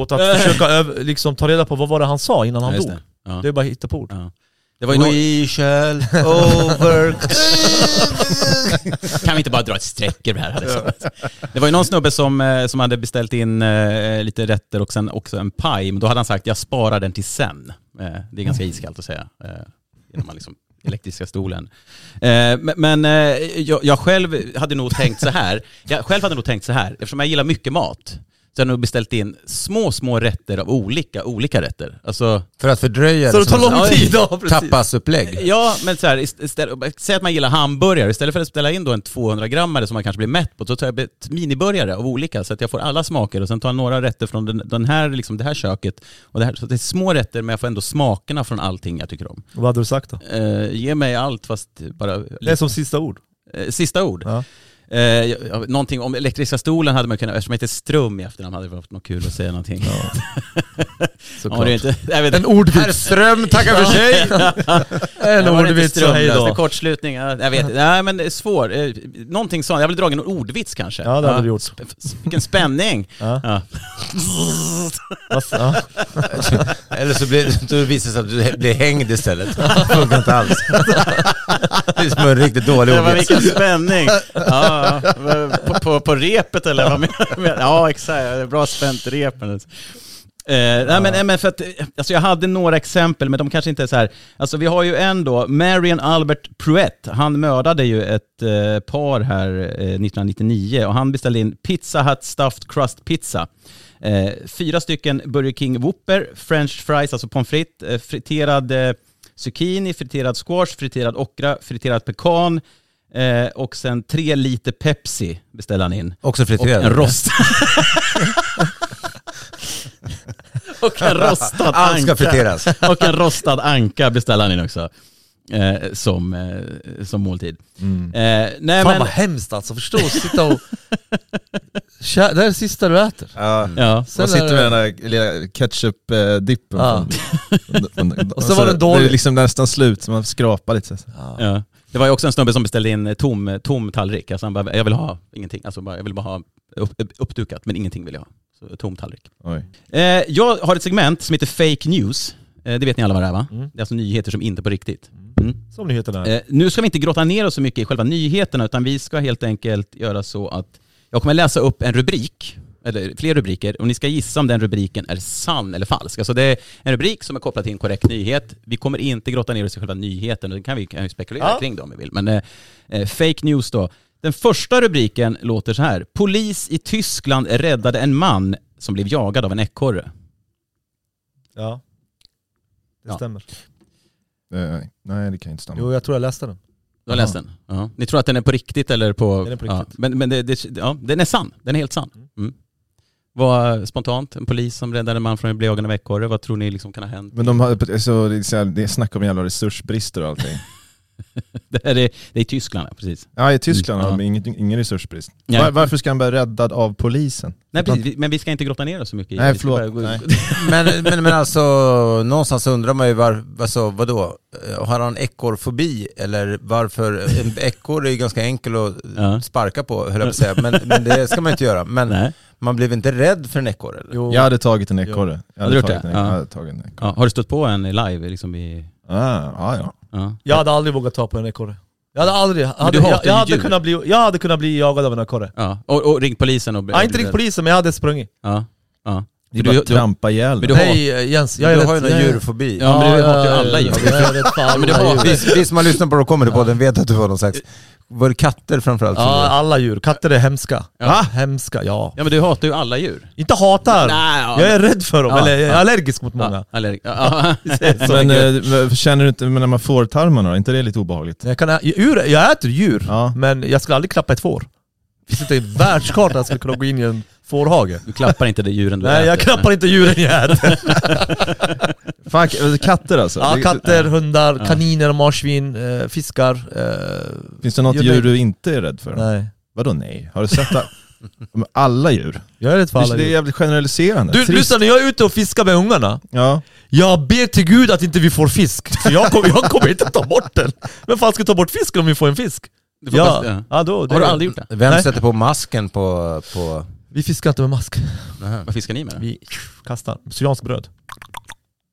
Åt att försöka öv, liksom ta reda på vad var det han sa innan han Ja, dog. det. Ja. Det är bara hitta på ord. Ja. Det var ju. We shall over... *laughs* Kan vi inte bara dra ett streck över det här? Liksom? Det var ju någon snubbe som, eh, som hade beställt in eh, lite rätter och sen också en paj, men då hade han sagt jag sparar den till sen. Eh, det är ganska iskallt att säga. Genom man liksom elektriska stolen. Eh, men men eh, jag, jag själv hade nog tänkt så här. Jag själv hade nog tänkt så här, eftersom jag gillar mycket mat, så har jag nog beställt in små, små rätter av olika, olika rätter. Alltså, För att fördröja Så det tar lång tid, ja. Tapasupplägg. Ja, men så här, ist- istället, säg att man gillar hamburgare, istället för att ställa in då en 200 grammare som man kanske blir mätt på, så tar jag ett miniburgare av olika så att jag får alla smaker och sen tar jag några rätter från den, den här, liksom, det här köket. Och det, här, så det är små rätter men jag får ändå smakerna från allting jag tycker om. Vad hade du sagt då? Eh, ge mig allt fast bara... Det är som sista ord. Eh, sista ord. Ja. Eh, jag- jag- någonting om elektriska stolen hade man kunnat, eftersom jag heter Strum i efternamn hade det varit något kul att säga någonting. *laughs* Såklart. Ja, är inte, jag vet En ordvits. Ström tackar för sig! *laughs* En ordvits och hej då. kortslutning, ja, jag vet. Nej men det är svårt. Eh, Någonting sånt, jag vill dra en ordvits kanske. Ja det hade du gjort. Vilken spänning! Ja. Ja. Ja. Eller så blir, då visar det sig att du blir hängd istället. Det funkar inte alls. *laughs* Det är som en riktigt dålig Det var ordvits. vilken spänning! Ja, ja. på, på, på repet eller vad menar du? Ja exakt, bra spänt i repen. Eh, nej, men, men för att, alltså jag hade några exempel, men de kanske inte är så här. Alltså vi har ju en då, Marion Albert Pruett, han mördade ju ett eh, par här eh, 1999 och han beställde in Pizza Hut Stuffed Crust Pizza. Eh, fyra stycken Burger King Whopper, French fries, alltså pommes frites, eh, friterad eh, zucchini, friterad squash, friterad okra, friterad pekan eh, och sen tre liter Pepsi beställde han in. Också Och friterad. en rost. *laughs* och en rostad Allt ska anka. friteras. *laughs* Och en rostad anka beställde han in också. Eh, som, eh, som måltid. Mm. Eh, nej Fan men, vad hemskt alltså, förstå att sitta och... *laughs* Det är det sista du äter. Ja. ja. Sen Man sitter med den där lilla ketchup-dippen. Ja. från- från- Och så var den dålig. Det är liksom nästan slut, så man skrapar lite. Så. Ja. Det var ju också en snubbe som beställde in eh, tom, tom tallrik. Alltså han bara, jag vill ha ingenting. Alltså bara, jag vill bara ha upp, uppdukat, men ingenting vill jag ha. Så tom tallrik. Eh, jag har ett segment som heter Fake News. Eh, det vet ni alla vad det är va? Mm. Det är alltså nyheter som inte är på riktigt. Mm. Som nyheterna är. Eh, nu ska vi inte grotta ner oss så mycket i själva nyheterna, utan vi ska helt enkelt göra så att jag kommer läsa upp en rubrik, eller fler rubriker, och ni ska gissa om den rubriken är sann eller falsk. Alltså det är en rubrik som är kopplad till en korrekt nyhet. Vi kommer inte grotta ner oss i själva nyheten, och det kan vi kan ju spekulera Ja. kring det om vi vill. Men eh, eh, fake news då. Den första rubriken låter så här. Polis i Tyskland räddade en man som blev jagad av en ekorre. Ja. Det Ja. stämmer. Eh, nej, det kan inte stämma. Jo, jag tror jag läste den. Du har läst den? Ja. Ni tror att den är på riktigt eller på... Den är på Ja. riktigt. Men, men det, det, ja, den är sann. Den är helt sann. Mm. Vad spontant, en polis som räddade en man från att bli jagad av ekorre, vad tror ni liksom kan ha hänt? Men de har, alltså, det är så det är snack om jävla resursbrister och allting. *laughs* Det är, det är i Tyskland, ja, precis. Ja, i Tyskland har Ja. de ingen, ingen resursbrist. Nej. Var, varför ska han bli räddad av polisen? Nej, precis. vi- Men vi ska inte grotta ner oss så mycket i Nej, förlåt. Nej. *laughs* Men, men, men alltså, någonstans undrar man ju var, alltså, vadå? Eh, Har han ekorrfobi? Eller varför? En ekorre är ju ganska enkel att Ja. sparka på, höll jag på att säga. Men, men det ska man inte göra. Men Nej. Man blev inte rädd för en ekorre? Eller? Jo. Jag hade tagit en ekorre. Jag Hade du hade gjort tagit det? en, Ja. jag hade tagit en ekorre. Ja, har du stött på en live liksom i... Ah, ja, ja. Ja. Jag hade aldrig vågat ta på en ekorre. Jag hade aldrig... Hade, du hatar jag, jag, hade djur. kunnat bli, jag hade kunnat bli jagad av en ekorre. ja. Och, och ringt polisen och... Jag har inte ringt polisen men jag hade sprungit. Ja. ja. Det är Du- bara du- att trampa ihjäl men du har- Nej Jens, jag är du har ju någon jag djurfobi. Ja, men du hatar ju alla djur. Jag är rätt för alla men du har- djur. Vi, vi som har lyssnat på Rock Comedy-podden vet att du var någon slags... Var det katter framförallt? Ja, alla djur. Katter är hemska. Ja. Hemska, ja. Ja men du hatar ju alla djur. Inte hatar. Nej, ja. Jag är rädd för dem, Ja, eller jag är ja. allergisk mot många. Ja, allerg- ja, ja. *laughs* Men eh, känner du inte, men när man får tarmarna då, är inte det lite obehagligt? Jag, kan, djur, jag äter djur, Ja. men jag skulle aldrig klappa ett får. Det finns inte en världskarta jag skulle kunna gå in i en fårhage. Du klappar inte det djuren du Nej, äter. jag klappar inte djuren jag *laughs* äter. Fan, k- katter alltså? Ja, katter, hundar, Ja. kaniner, marsvin, eh, fiskar. Eh, Finns det något djur name- du inte är rädd för? nej. Vadå nej? Har du sett det? *laughs* Alla djur? Jag är rädd för alla det är djur. jävligt generaliserande. Du, Trist. lyssna, när jag är ute och fiskar med ungarna, Ja. jag ber till gud att inte vi får fisk. För jag kommer, jag kommer inte ta bort den. Men fan ska ta bort fisken om vi får en fisk? Du får Ja, bara- ja. ja då, det Har du aldrig gjort det? Vem Nej. sätter på masken på... på... Vi fiskar inte med mask. Vad fiskar ni med då? Vi kastar. Syrianskt bröd.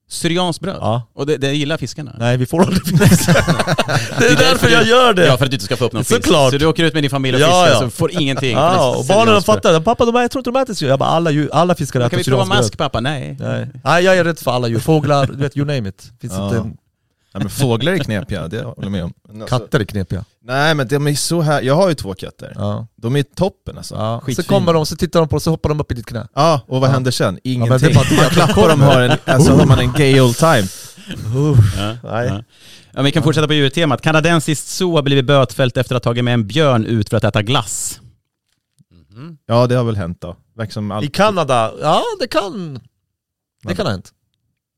Syrianskt bröd? Ja. Och det, det gillar fiskarna? Nej, vi får aldrig fisk. *laughs* *laughs* det är därför jag gör det. Ja, för att du inte ska få upp någon fisk. Såklart. Så du åker ut med din familj och Ja, fiskar ja. så får ingenting. Ja, och barnen syrianskt bröd. fattar. Pappa, de, jag tror inte de äter syrianskt. Jag bara, alla, djur, alla fiskare Men äter Kan vi prova syrianskt mask bröd. pappa? Nej. Nej. Nej, jag är rädd för alla djur. Fåglar, du vet, you name it. Finns Ja. inte ja men fåglar är knepiga, det håller jag med om. Men alltså- Katter är knepiga. Nej men de är så här, jag har ju två katter. Ja. De är toppen alltså. Ja. Så kommer de, så tittar de på och så hoppar de upp i ditt knä. Ja, och vad Ja. händer sen? men det är Ingenting. bara att- man klappar dem har en, alltså har man en gay old time. Ja. Nej. Ja. Ja, vi kan fortsätta på djurtemat. Kanadensiskt zoo har blivit bötfällt efter att ha tagit med en björn ut för att äta glass. Ja det har väl hänt då. Verkar som I. Kanada, ja det kan... Det kan ha hänt.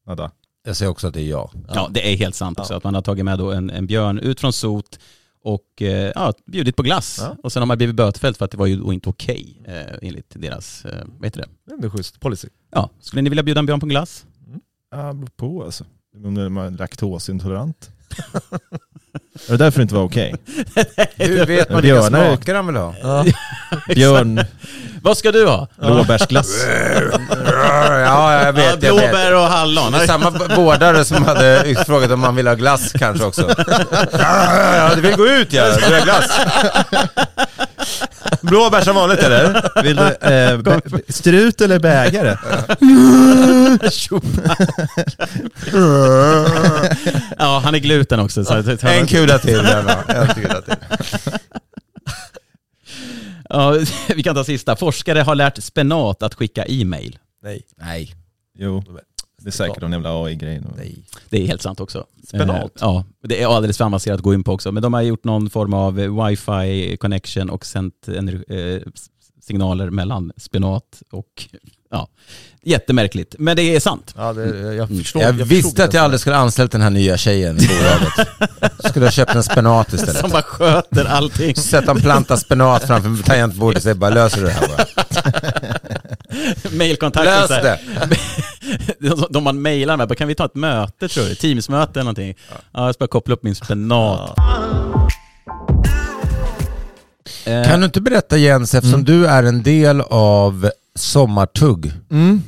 Nada. Jag säger också att det är jag. Ja, det är helt sant också. Ja. Att man har tagit med då en, en björn ut från sot och eh, ja, bjudit på glass. Ja. Och sen har man blivit bötfällt för att det var ju inte okej eh, enligt deras, eh, vad heter det? Det är schysst policy. Ja, skulle ni vilja bjuda en björn på glass? Ja, det beror på alltså. Om man är laktosintolerant. Är det därför det inte var okej? Hur vet man vilka Björnar smaker han vill ha? *laughs* Björn, Vad ska du ha? Blåbärsglass. *laughs* Ja, jag vet. Ja, jag vet. blåbär och hallon. Det är samma vårdare som hade frågat om man vill ha glass kanske också. *laughs* Ja, ja, du vill gå ut ja, du vill ha glass. Blåbär som vanligt eller? Vill du, eh, bä- strut eller bägare? *laughs* Ja, han är gluten också. Så En kula till. En kula till. Ja, vi kan ta sista. Forskare har lärt spenat att skicka e-mail. Nej. Nej. Jo, det är säkert någon jävla AI-grej. Nej. Det är helt sant också. Spenat? Eh, Ja, det är alldeles för avancerat att gå in på också. Men de har gjort någon form av wifi connection och sänt eh, signaler mellan spenat och ja, jättemärkligt. Men det är sant. Ja, det, jag förstår. Jag förstod visste det. att jag aldrig skulle anställt den här nya tjejen i bolaget. Jag *laughs* skulle ha köpt en spenat istället. Som bara sköter allting. Sätta en planta spenat framför tangentbordet och säga bara löser du det här bara. *laughs* Mailkontakten. Lös så här. det! *laughs* *laughs* De, man mailar med, bara, kan vi ta ett möte tror du? Teamsmöte eller någonting? Ja, jag ska bara koppla upp min spenat. Eh, Kan du inte berätta Jens, eftersom du är en del av Sommartugg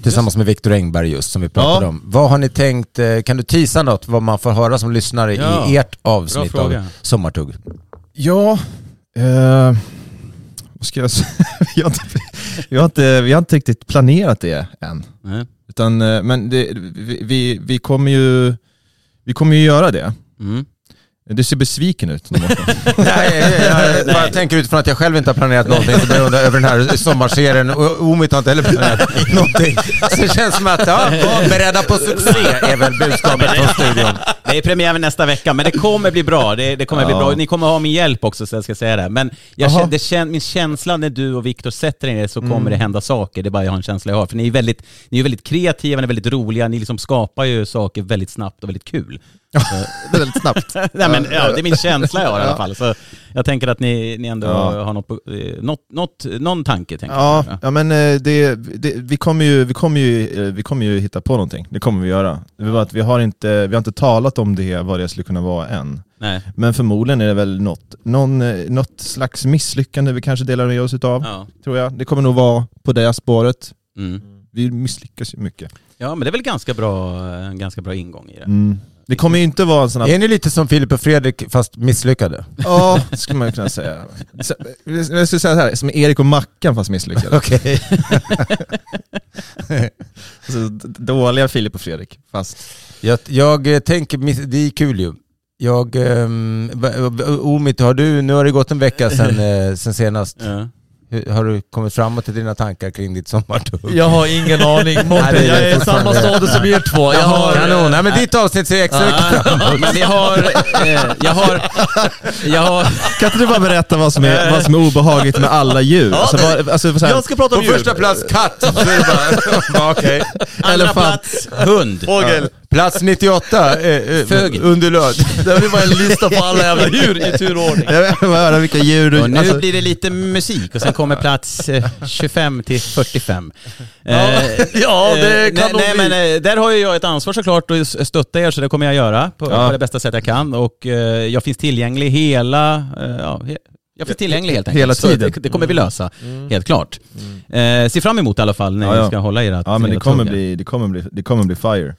tillsammans med Viktor Engberg just som vi pratade Ja. om. Vad har ni tänkt, eh, kan du tisa något vad man får höra som lyssnare Ja, i ert avsnitt av. Sommartugg? Ja, eh, vad ska jag säga? *laughs* vi, har inte, vi, har inte, vi har inte riktigt planerat det än. nej. Utan, eh, men det, vi, vi, vi, kommer ju, vi kommer ju göra det. Mm. Du ser besviken ut. *laughs* Nej, jag, jag *laughs* bara tänker utifrån att jag själv inte har planerat någonting så jag över den här sommarserien och Omit har inte heller planerat någonting. Så det känns som att, ja, *laughs* var beredda på succé är väl budskapet från studion. Det är premiär nästa vecka, men det kommer bli bra. Det, det kommer bli Ja. bra. Ni kommer ha min hjälp också, så jag ska säga det. Men jag känner, det känner, min känsla när du och Viktor sätter er ner så kommer det hända saker. Det är bara jag har en känsla jag har. För ni är väldigt, ni är väldigt kreativa, ni är väldigt roliga, ni liksom skapar ju saker väldigt snabbt och väldigt kul. Det är väldigt snabbt. *laughs* Nej, men, ja, det är min känsla jag har i alla fall. Så jag tänker att ni, ni ändå Ja. har något, på- eh, något, något, någon tanke. Tänker Ja, jag. ja men eh, det, det, vi, kommer ju, vi, kommer ju, eh, vi kommer ju hitta på någonting. Det kommer vi göra. Det att vi, har inte, vi har inte talat om det, vad det skulle kunna vara än. Nej. Men förmodligen är det väl något, någon, eh, något slags misslyckande vi kanske delar med oss utav. Ja. Tror jag. Det kommer nog vara på det spåret. Mm. Vi misslyckas ju mycket. ja, men det är väl ganska bra, en ganska bra ingång i det. Mm. Det kommer ju inte vara en sån här... Är ni lite som Filip och Fredrik fast misslyckade? Ja, det skulle man kunna säga. Så- Jag skulle säga så här, som Erik och Mackan fast misslyckade. *laughs* Okej. *laughs* Alltså, d- dåliga Filip och Fredrik, fast... Jag, jag eh, tänker, det är kul ju. Jag, um, Omit, har du, nu har det gått en vecka sedan, *laughs* eh, sen senast. Ja. Har du kommit framåt i dina tankar kring ditt sommartugg? Jag har ingen aning. *laughs* Mårten, det är jag är i samma stadie som er två. Jag har, Kanon, nej men ditt avsnitt ser extra mycket fram Ja, men vi har, eh, jag har, jag har, Kan inte du bara berätta vad som är, vad som är obehagligt med alla djur? Alltså, vad, alltså, så här, jag ska prata om På djur. första plats katt. *laughs* Okej. andra Elefant. plats hund. Fågel. Plats 98, eh, eh, Fögel. underlöd. Det blir bara en lista på alla jävla *laughs* djur i turordning. jag vill höra vilka djur du... Och nu alltså, blir det lite musik och sen kommer plats eh, 25 till 45. Ja, Eh, ja, det eh, kan nog nej, bli. men eh, där har ju jag ett ansvar såklart att stötta er, så det kommer jag göra på, Ja. på det bästa sätt jag kan. Och eh, jag finns tillgänglig hela, eh, ja, he, jag finns tillgänglig helt enkelt. Hela tiden. det, det kommer vi lösa, helt klart. Eh, se fram emot i alla fall när Ja, ja. ska hålla i ert ja men det kommer, bli, det, kommer bli, det kommer bli fire.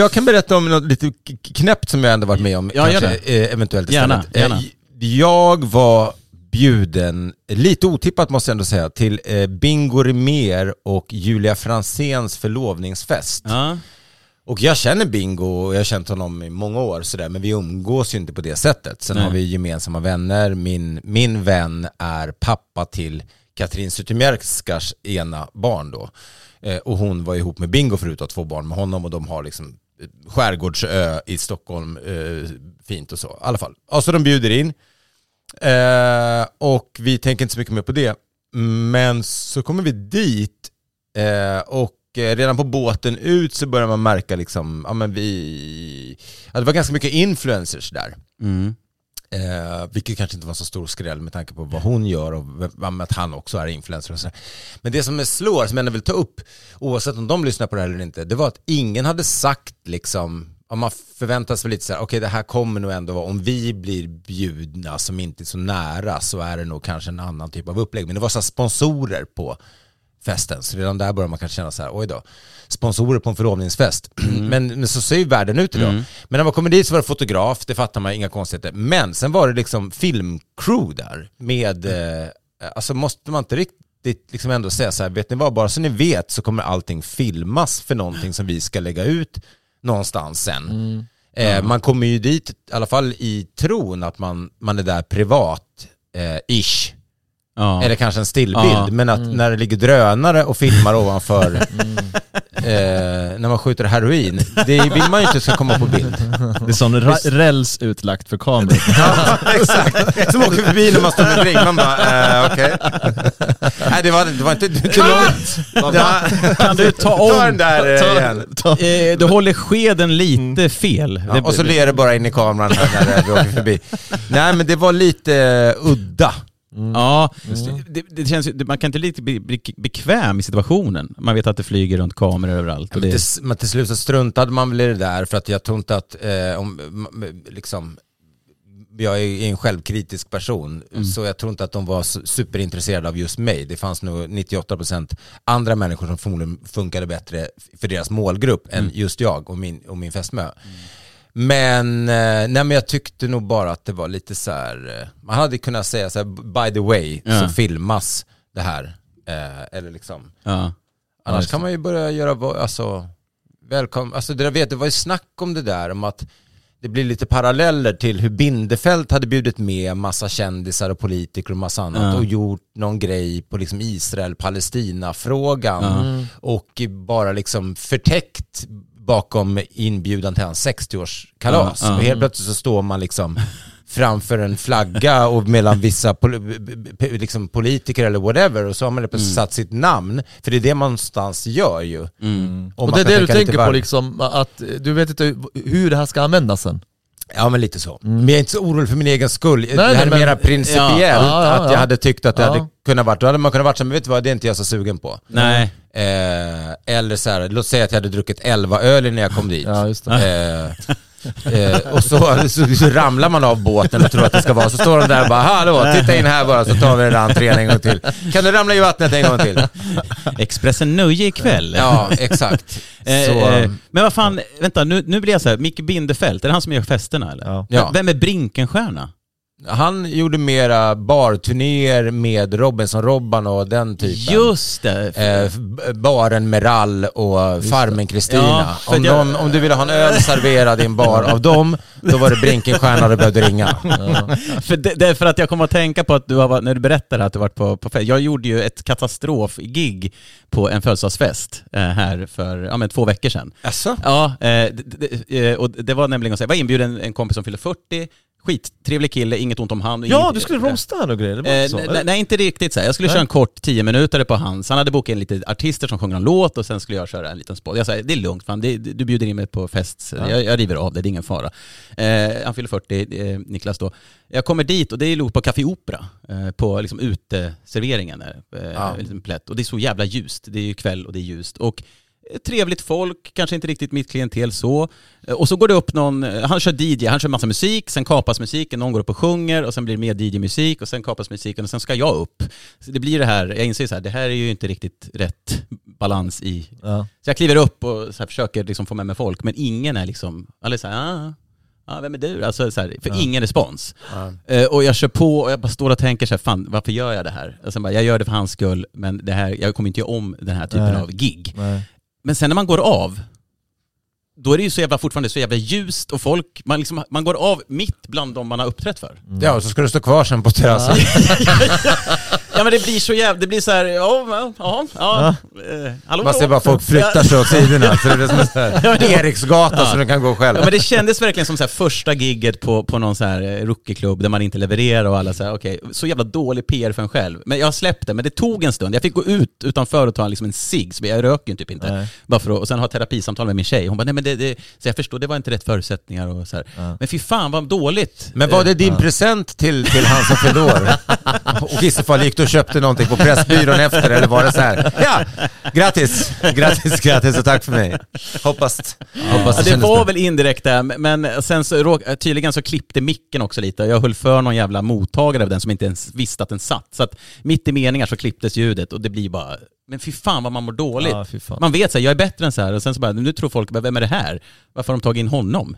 Jag kan berätta om något lite knäppt som jag ändå varit med om, Ja, gör kanske, eh, eventuellt Gärna, gärna. Eh, Jag var bjuden, lite otippat måste jag ändå säga, till eh, Bingo Rimér och Julia Franzéns förlovningsfest. Ja. Och jag känner Bingo och jag har känt honom i många år sådär, men vi umgås ju inte på det sättet. Sen Nej. har vi gemensamma vänner. Min, min vän är pappa till Katrin Zytomierskas ena barn då. Eh, och hon var ihop med Bingo förut och har två barn med honom och de har liksom skärgårdsö i Stockholm, eh, fint och så. I alla fall. Alltså så de bjuder in. Eh, och vi tänker inte så mycket mer på det. Men så kommer vi dit eh, och eh, redan på båten ut så börjar man märka liksom, ja men vi, ja, det var ganska mycket influencers där. Mm. Eh, vilket kanske inte var så stor skräll med tanke på vad hon gör och att han också är influencer och så. Men det som är slår, som jag ändå vill ta upp, oavsett om de lyssnar på det här eller inte, det var att ingen hade sagt liksom om man förväntas sig lite så här, okej det här kommer nog ändå vara, om vi blir bjudna som inte är så nära så är det nog kanske en annan typ av upplägg. Men det var så här sponsorer på festen, så redan där börjar man kanske känna så här, oj då, sponsorer på en förlovningsfest. *clears throat* Men, men så ser ju världen ut idag. Mm. Men när man kommer dit så var det fotograf, det fattar man, inga konstigheter. Men sen var det liksom filmcrew där med, eh, alltså måste man inte riktigt liksom ändå säga så här, vet ni vad, bara så ni vet så kommer allting filmas för någonting som vi ska lägga ut någonstans sen. Eh, man kommer ju dit, i alla fall i tron att man, man är där privat, eh, ish. Ja. Eller kanske en stillbild, Ja. men att när det ligger drönare och filmar ovanför *laughs* eh, när man skjuter heroin, det vill man ju inte ska komma på bild. Det är sån räls utlagt för kameror. *laughs* Ja, exakt. Som åker förbi när man står med drink. Man bara, eh, okej. Nej, det var, det var inte... Det var, det Kan du ta ta den om? där eh, igen. Eh, du håller skeden lite fel. Ja, och så ler det bara in i kameran här när vi åker förbi. Nej, men det var lite eh, udda. Ja, det, det känns, man kan inte bli, bekväm i situationen. Man vet att det flyger runt kameror överallt. Och Men det, till, men till slut så struntade man väl i det där för att jag tror inte att, eh, om, liksom, jag är en självkritisk person, så jag tror inte att de var su- superintresserade av just mig. Det fanns nog 98% andra människor som förmodligen funkade bättre för deras målgrupp än just jag och min, och min fästmö. Men, eh, nej men jag tyckte nog bara att det var lite så här, eh, man hade kunnat säga så här, by the way, Ja. så filmas det här. Eh, eller liksom, ja. Annars kan man ju börja göra, alltså, välkommen, alltså det, där vet, det var ju snack om det där om att det blir lite paralleller till hur Bindefält hade bjudit med massa kändisar och politiker och massa annat Ja. och gjort någon grej på liksom Israel-Palestina-frågan Ja. och bara liksom förtäckt bakom inbjudan till hans 60-årskalas. Ja, ja. Och helt plötsligt så står man liksom framför en flagga och mellan vissa pol liksom politiker eller whatever och så har man plötsligt satt sitt namn. För det är det man någonstans gör ju. Mm. Och det är det du tänker på liksom, att du vet inte hur det här ska användas sen. Ja men lite så. Men jag är inte så orolig för min egen skull. det nej, här är men- mera principiellt, Ja, ja, ja, att jag ja. hade tyckt att det Ja. hade kunnat varit, då hade man kunnat varit så men vet du vad, det är inte jag så sugen på. Nej. Eh, eller så här, låt säga att jag hade druckit 11 öl när jag kom dit. Ja, just det. Eh, eh, och så, så, så ramlar man av båten och tror att det ska vara, så står de där och bara hallå, titta in här bara så tar vi den där entrén en gång till. Kan du ramla i vattnet en gång till? Expressen Nöje ikväll. Ja, exakt. Eh, Så, eh, men vad fan, vänta nu, nu blir jag så här, Micke Bindefeld, är det han som gör festerna eller? Ja. Ja. Vem är Brinkenstjärna? Han gjorde mera barturnéer med Robinson-Robban och den typen. Just det. Eh, baren Meral och Farmen Kristina. Ja, om, jag- om du ville ha en öl serverad i en bar av dem, då var det Brinkenstjärna du behövde ringa. *laughs* För det, det är för att jag kommer att tänka på att du har, när du berättade att du varit på, på fest. Jag gjorde ju ett katastrofgig på en födelsedagsfest eh, här för ja, men två veckor sedan. Jaså? Ja, eh, det, det, eh, och det var nämligen så jag var inbjuden en kompis som fyllde 40, skittrevlig kille, inget ont om han. Ja, inget- du skulle roasta han och grejer, Eh, så? nej, nej, inte riktigt så här. Jag skulle Nej. köra en kort 10 minuter på hans. Han hade bokat in lite artister som sjunger en låt och sen skulle jag köra en liten spot. Jag sa, det är lugnt fan, det, du bjuder in mig på fest. Jag, jag river av det, det är ingen fara. Eh, han fyller 40, eh, Niklas då. Jag kommer dit och det är låg på Café Opera, eh, på liksom uteserveringen där. Eh, Ja. en liten plätt. Och det är så jävla ljust. Det är ju kväll och det är ljust. Och Trevligt folk, kanske inte riktigt mitt klientel så. Eh, Och så går det upp någon, eh, han kör DJ, han kör massa musik, sen kapas musiken, någon går upp och sjunger och sen blir det mer DJ-musik och sen kapas musiken och sen ska jag upp. Så det blir det här, jag inser så här, det här är ju inte riktigt rätt balans i... Ja. Så jag kliver upp och så försöker liksom få med mig folk, men ingen är liksom, alla så här, ah, ah, vem är du? Alltså så här, för ingen respons. Eh, och jag kör på och jag bara står och tänker så här, fan varför gör jag det här? Och sen bara, jag gör det för hans skull, men det här, jag kommer inte göra om den här typen Nej. av gig. Nej. Men sen när man går av, då är det ju så jävla, fortfarande så jävla ljust och folk, man, liksom, man går av mitt bland de man har uppträtt för. Ja, och så ska du stå kvar sen på terrassen. *laughs* *laughs* Ja men det blir så jävla, det blir så här, ja, ja, ja, ja. Eh, hallå? Man ser bara folk flyttar sig åt sidorna, så det är som en sån här *laughs* Eriksgata så du kan gå själv. Ja men det kändes verkligen som så här första gigget på, på någon så här eh, rookieklubb där man inte levererar och alla så här, okej, så jävla dålig PR för en själv. Men jag släppte, men det tog en stund. Jag fick gå ut utanför och ta liksom en cigg, så jag röker ju typ inte. Nej. Bara för att, och sen ha terapisamtal med min tjej. Hon bara, nej men det, det så jag förstår, det var inte rätt förutsättningar och så här. Men fy fan vad dåligt. Men var det din present till, till han som fyllde år? *laughs* Och i så fall gick du och köpte någonting på Pressbyrån efter eller var det så här? Ja, grattis, grattis, grattis och tack för mig. Hoppas, hoppas Ja, det var bra. väl indirekt där, men sen så råk- tydligen så klippte micken också lite. Jag höll för någon jävla mottagare av den som inte ens visste att den satt. Så att mitt i meningar så klipptes ljudet och det blir bara, men fy fan vad man mår dåligt. Ja. Man vet så här, jag är bättre än så här och sen så bara, nu tror folk, vem är det här? Varför har de tagit in honom?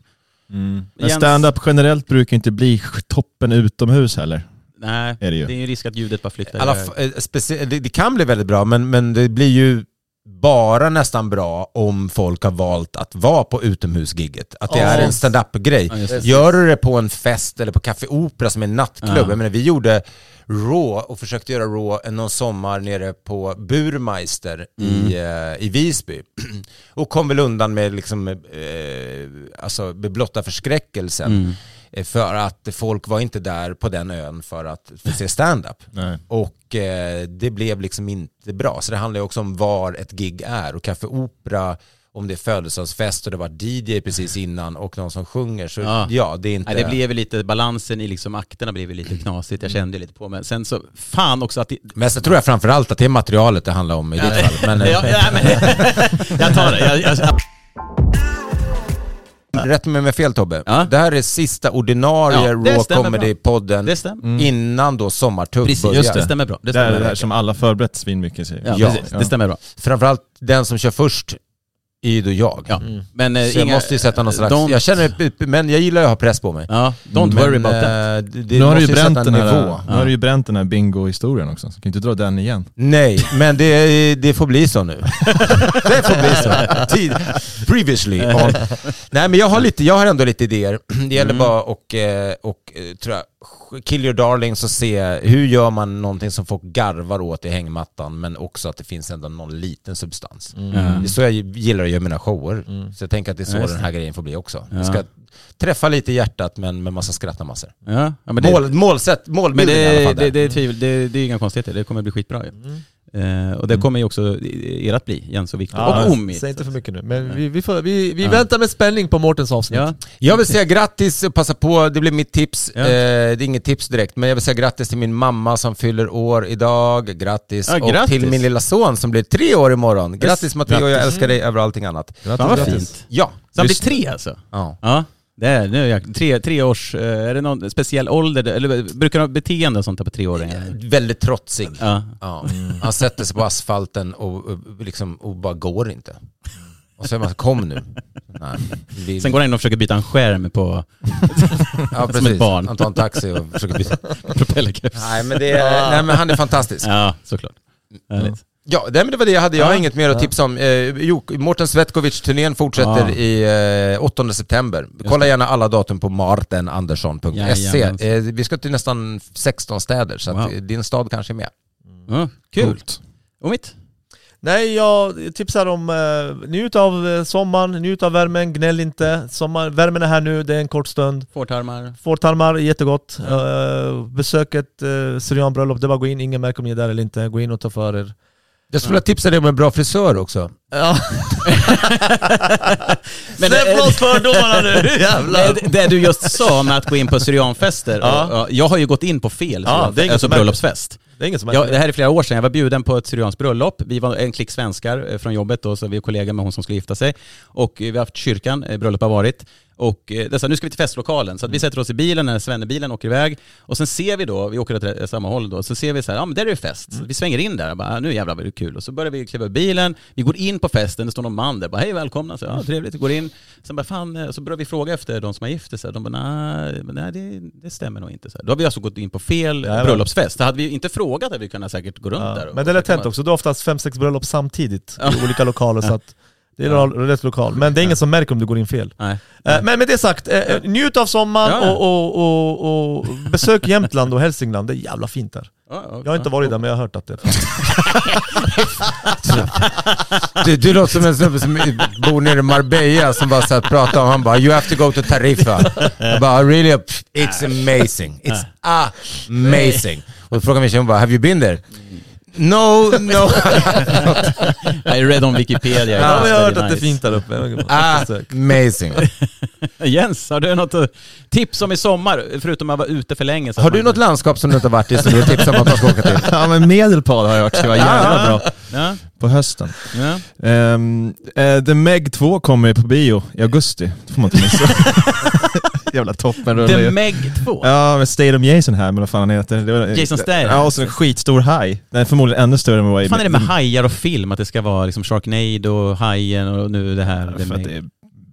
Men Jens- stand-up generellt brukar inte bli toppen utomhus heller. Nej, Är det ju. det är ju risk att ljudet bara flyttar Alla, eh, det, det kan bli väldigt bra, men, men det blir ju bara nästan bra om folk har valt att vara på utomhusgigget. Att det Ja. är en stand-up-grej. Ja. Gör du det på en fest eller på Café Opera som är en nattklubb. Ja. Jag menar, vi gjorde Raw och försökte göra Raw någon sommar nere på Burmeister i, eh, i Visby. *clears throat* och kom väl undan med liksom, eh, alltså med blotta förskräckelsen. Mm. Eh, För att folk var inte där på den ön för att få se stand-up. *laughs* Och eh, det blev liksom inte bra. Så det handlar ju också om var ett gig är. Och Café Opera, om det är födelsedagsfest och det var DJ precis innan och någon som sjunger. Så ja, Ja. det är inte... Nej, det blev lite, balansen i liksom akterna blev lite knasigt, jag kände lite på mig. Sen så, fan också att det, Men så tror jag framförallt att det är materialet det handlar om i ditt fall. Men, *laughs* eh, ja, ja, men, *laughs* jag tar det. Jag, jag, Rätt mig med fel Tobbe. Ja. Det här är sista ordinarie Ja, det Raw stämmer Comedy-podden det stämmer. innan då sommartugg Precis, börjar. just det. stämmer bra. Det Det stämmer är det här som alla förberett svinmycket säger. Ja, Ja, precis. ja. Det stämmer bra. Framförallt den som kör först är ju då jag. Ja. Men, eh, Så jag inga- måste ju sätta någon slags... Jag känner, men jag gillar ju att ha press på mig. Ja, don't worry Men, about that. eh, Det, det nu har du ju bränt en den här, nivå. nu har du ju bränt den här bingo-historien också, så kan du inte dra den igen. Nej, men det, det får bli så nu. *laughs* det får bli så. Tid, previously on. *laughs* Nej men jag har, lite, jag har ändå lite idéer. Det gäller Mm. bara och, eh, och eh, tror jag, kill your darlings och se hur gör man någonting som folk garvar åt i hängmattan men också att det finns ändå någon liten substans. Mm. Det är så jag gillar att göra mina shower. Så jag tänker att det är så Ja, den här grejen får bli också. Ja. Jag ska träffa lite i hjärtat men med massa skrattamassor. Ja, ja, men det, Mål, målsätt, men målbilden i alla det, fall. det, där. det, är tvivel, det, det är inga konstigheter, det kommer bli skitbra ju. Eh, och det kommer ju också ert bli, Jens och Viktor. och Omid. Säg inte för mycket nu, men vi, vi, får, vi, vi väntar med spänning på Mårtens avsnitt. Ja, Jag vill säga grattis och passa på, det blir mitt tips. Ja. Eh, det är inget tips direkt, men jag vill säga grattis till min mamma som fyller år idag. Grattis. Ja, Och grattis. till min lilla son som blir tre år imorgon. Grattis Matteo, jag Grattis. älskar dig över allting annat. fan vad fint. Ja. Så han blir tre alltså? Ja. Det är, nu är jag, tre, tre års, eh, är det någon speciell ålder, eller brukar de ha beteende och sånt där på treåringar? Väldigt trotsig. Ja. Ja. Han sätter sig på asfalten och, och, liksom, och bara går inte. Och så är man kom nu. Nej, vi, Sen går han in och försöker byta en skärm på *laughs* ja, som ett barn. Han tar en taxi och försöker byta. *laughs* propellerkeps. Nej men, det är, nej men han är fantastisk. Ja, såklart. Härligt. Ja, det, men det var det jag hade. Jag har Ja. inget mer att tipsa om. Eh, jo, Mårten Svetkovic-turnén fortsätter Ja. i eh, 8 september. Kolla gärna alla datum på martenandersson.se. Eh, vi ska till nästan 16 städer, så att Wow. eh, din stad kanske är med. Ja, kul. Och mitt? Nej, jag tipsar om uh, njut av eh, sommaren, njut av värmen, gnäll inte. Sommar, värmen är här nu, det är en kort stund. Fårtarmar. Fårtarmar, jättegott. Uh, besök ett uh, syrianbröllop, det var gå in, ingen märker om ni är där eller inte. Gå in och ta för er. Jag skulle vilja tipsa dig om en bra frisör också. Ja. *laughs* Men Släpp det- loss fördomarna nu, jävlar! Det, det du just sa med att gå in på syrianfester, Ja. och, ja, jag har ju gått in på fel Ja, det är alltså bröllopsfest. Det är som Ja, märker det här är flera år sedan, jag var bjuden på ett syrianskt bröllop. Vi var en klick svenskar eh, från jobbet då, så vi är kollegor med hon som skulle gifta sig. Och eh, vi har haft kyrkan, eh, bröllop har varit. Och eh, dessa, nu ska vi till festlokalen, så vi sätter oss i bilen när svennebilen åker iväg. Och sen ser vi då, vi åker åt samma håll då, så ser vi så här, ja men där är det fest. Så vi svänger in där, och bara, ah, nu jävlar vad det är kul. Och så börjar vi kliva ur bilen, vi går in på festen, det står någon man där, bara hej välkomna, så, ja, trevligt, vi går in. Sen bara fan, eh, så börjar vi fråga efter de som har gift sig, de bara nej, nej det, det stämmer nog inte. Så här. Då har vi alltså gått in på fel Jävlar. bröllopsfest. Så hade vi inte frågat hade vi kunnat säkert gå runt Ja, där. och- Men det är lätt hänt också, du har oftast fem sex bröllop samtidigt Ja. i olika lokaler så att *laughs* det är Ja. rätt lokal. Men det är ingen som märker om du går in fel. Nej. Eh, Men med det sagt, eh, njut av sommaren och, och, och, och besök Jämtland och Hälsingland, det är jävla fint där. Ja, ja, Jag har inte varit där men jag har hört att det är *laughs* Du, du låter som en snubbe som bor nere i Marbella som bara så här pratar om, han bara you have to go to Tariffa. Jag bara really, pff, it's amazing. It's amazing. Och då frågar min tjej, hon bara have you been there? No, no. Jag är rädd om Wikipedia. Ja, men jag har hört Very att det är nice. fint där uppe. amazing. *laughs* Jens, har du något eh, tips om i sommar? Förutom att vara ute för länge. så Har du man- något landskap som du inte har varit i som du tipsar om att man ska åka till? *laughs* Ja men Medelpad har jag hört ska vara jävla bra Ja, på hösten. ja. Um, The Meg 2 kommer ju på bio i augusti, det får man inte missa. *laughs* *laughs* Jävla toppenrulle The ju. Meg 2. Ja, med Statham Jason här, men vad fan han heter. Det var, Jason Statham. Ja, och så en skitstor haj. Den är förmodligen ännu större än vad Vad jag fan är det med hajar och film? Att det ska vara liksom Sharknado, Hajen och nu det här. The För att det är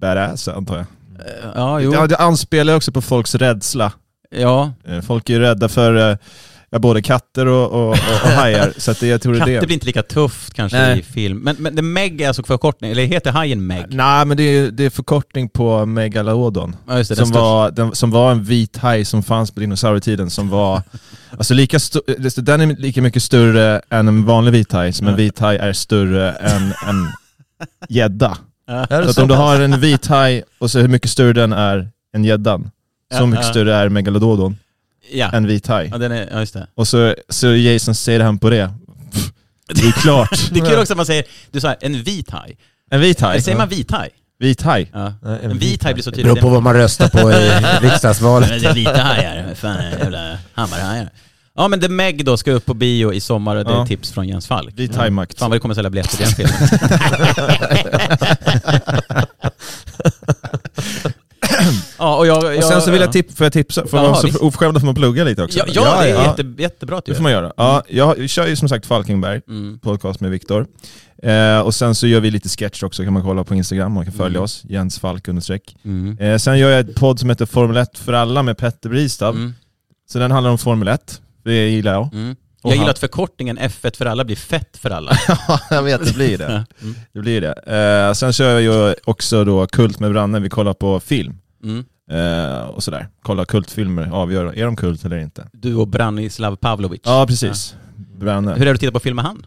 badass antar jag. Ja, jo. Ja, det anspelar också på folks rädsla. Ja, Eh, Folk är ju rädda för eh, ja, både katter och, och, och, och *laughs* hajar, så att det, jag tror det är katter det. blir inte lika tufft kanske Nej. i film. Men, men Meg är alltså förkortning, eller heter hajen Meg? Nej men det är, det är förkortning på Megalodon. Ja det, som, var, den, som var en vit haj som fanns på dinosaurietiden som var, *laughs* alltså lika den är lika mycket större än en vanlig vit haj, som en vit haj är större än en gädda. Så att om du har en vit haj och så hur mycket större den är än gäddan, så mycket större är Megalodon Ja. än vit haj. ja, den är, ja just det. Och så, så Jason säger han på det. Pff, Det är klart. *laughs* Det är kul också att man säger, du sa en vit haj. En vit haj. Eller säger man vit haj? Vit haj. Ja. Nej, En vit haj blir så Det tydligt. beror på vad man röstar på i *laughs* riksdagsvalet. Men det är vita hajar, fan jävla hammarhajar. Ja men The Meg då ska upp på bio i sommar och det är Ja. tips från Jens Falk. Vit hajmakt. Fan vad det kommer sälja biljetter till den filmen. *laughs* ja och jag... jag Och sen så vill jag tip, får jag tipsa, får man så visst. oförskämd får man plugga lite också. Ja, ja, det är ja. jätte, jättebra att du Det får man göra. Ja, jag, kör ju som sagt Falkenberg, Mm. podcast med Viktor. Eh, och sen så gör vi lite sketch också, kan man kolla på Instagram, man kan följa Mm. oss, Jens Falk understreck. Mm. Eh, sen gör jag ett podd som heter Formel 1 för alla med Petter Bristav. Mm. Så den handlar om Formel 1, det gillar jag. Mm. Jag gillar att förkortningen F1 för alla blir fett för alla. *laughs* Ja, jag vet, det blir det. *laughs* Mm. Det blir det. Eh, sen kör jag ju också då Kult med Branne, vi kollar på film. Mm. Eh, och sådär. Kolla kultfilmer, avgör, är de kult eller inte? Du och Branislav Pavlovic. Ja, precis. Branne. Hur är det att titta på film med han?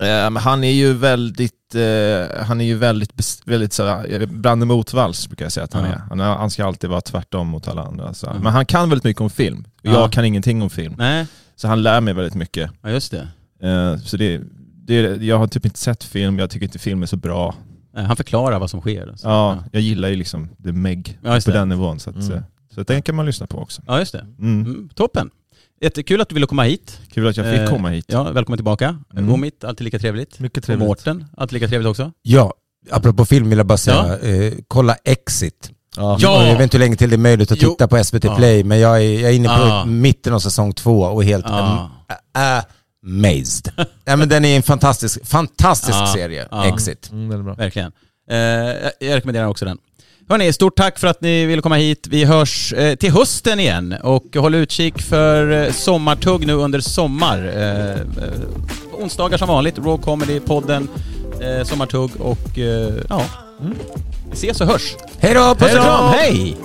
Eh, han är ju väldigt, eh, han är ju väldigt, väldigt såhär, Branne motvalls brukar jag säga att han Ja. är. Han, han ska alltid vara tvärtom mot alla andra. Så. Mm. Men han kan väldigt mycket om film. Ja. Jag kan ingenting om film. Nej, Så han lär mig väldigt mycket. ja just det. Eh, så det, det, jag har typ inte sett film, jag tycker inte film är så bra. Eh, Han förklarar vad som sker. Så. Ja, jag gillar ju liksom The Meg Ja, på det. den nivån. Så, att, Mm. eh, så den kan man lyssna på också. ja, just det. Mm. Mm, toppen. Jättekul att du ville komma hit. Kul att jag fick Eh, komma hit. Ja, välkommen tillbaka. Mm. Omit, alltid lika trevligt. Mycket Och trevligt. Mårten, alltid lika trevligt också. Ja, apropå film vill jag bara säga, eh, kolla Exit. Ja. Ja. Jag vet inte hur länge till det är möjligt att Jo. titta på SVT Ja. Play, men jag är, jag är inne på Ja. mitten av säsong två och helt Ja. am- amazed. *laughs* ja, men den är en fantastisk, fantastisk Ja. serie, Ja. Exit. Mm, den är bra. Verkligen. Eh, jag rekommenderar också den. Hörni, stort tack för att ni ville komma hit. Vi hörs eh, till hösten igen och håll utkik för eh, sommartugg nu under sommar. Eh, eh, onsdagar som vanligt, Raw Comedy-podden, eh, sommartugg och eh, ja, vi ses och hörs. Hej då, puss Hej och då! kram! Hej!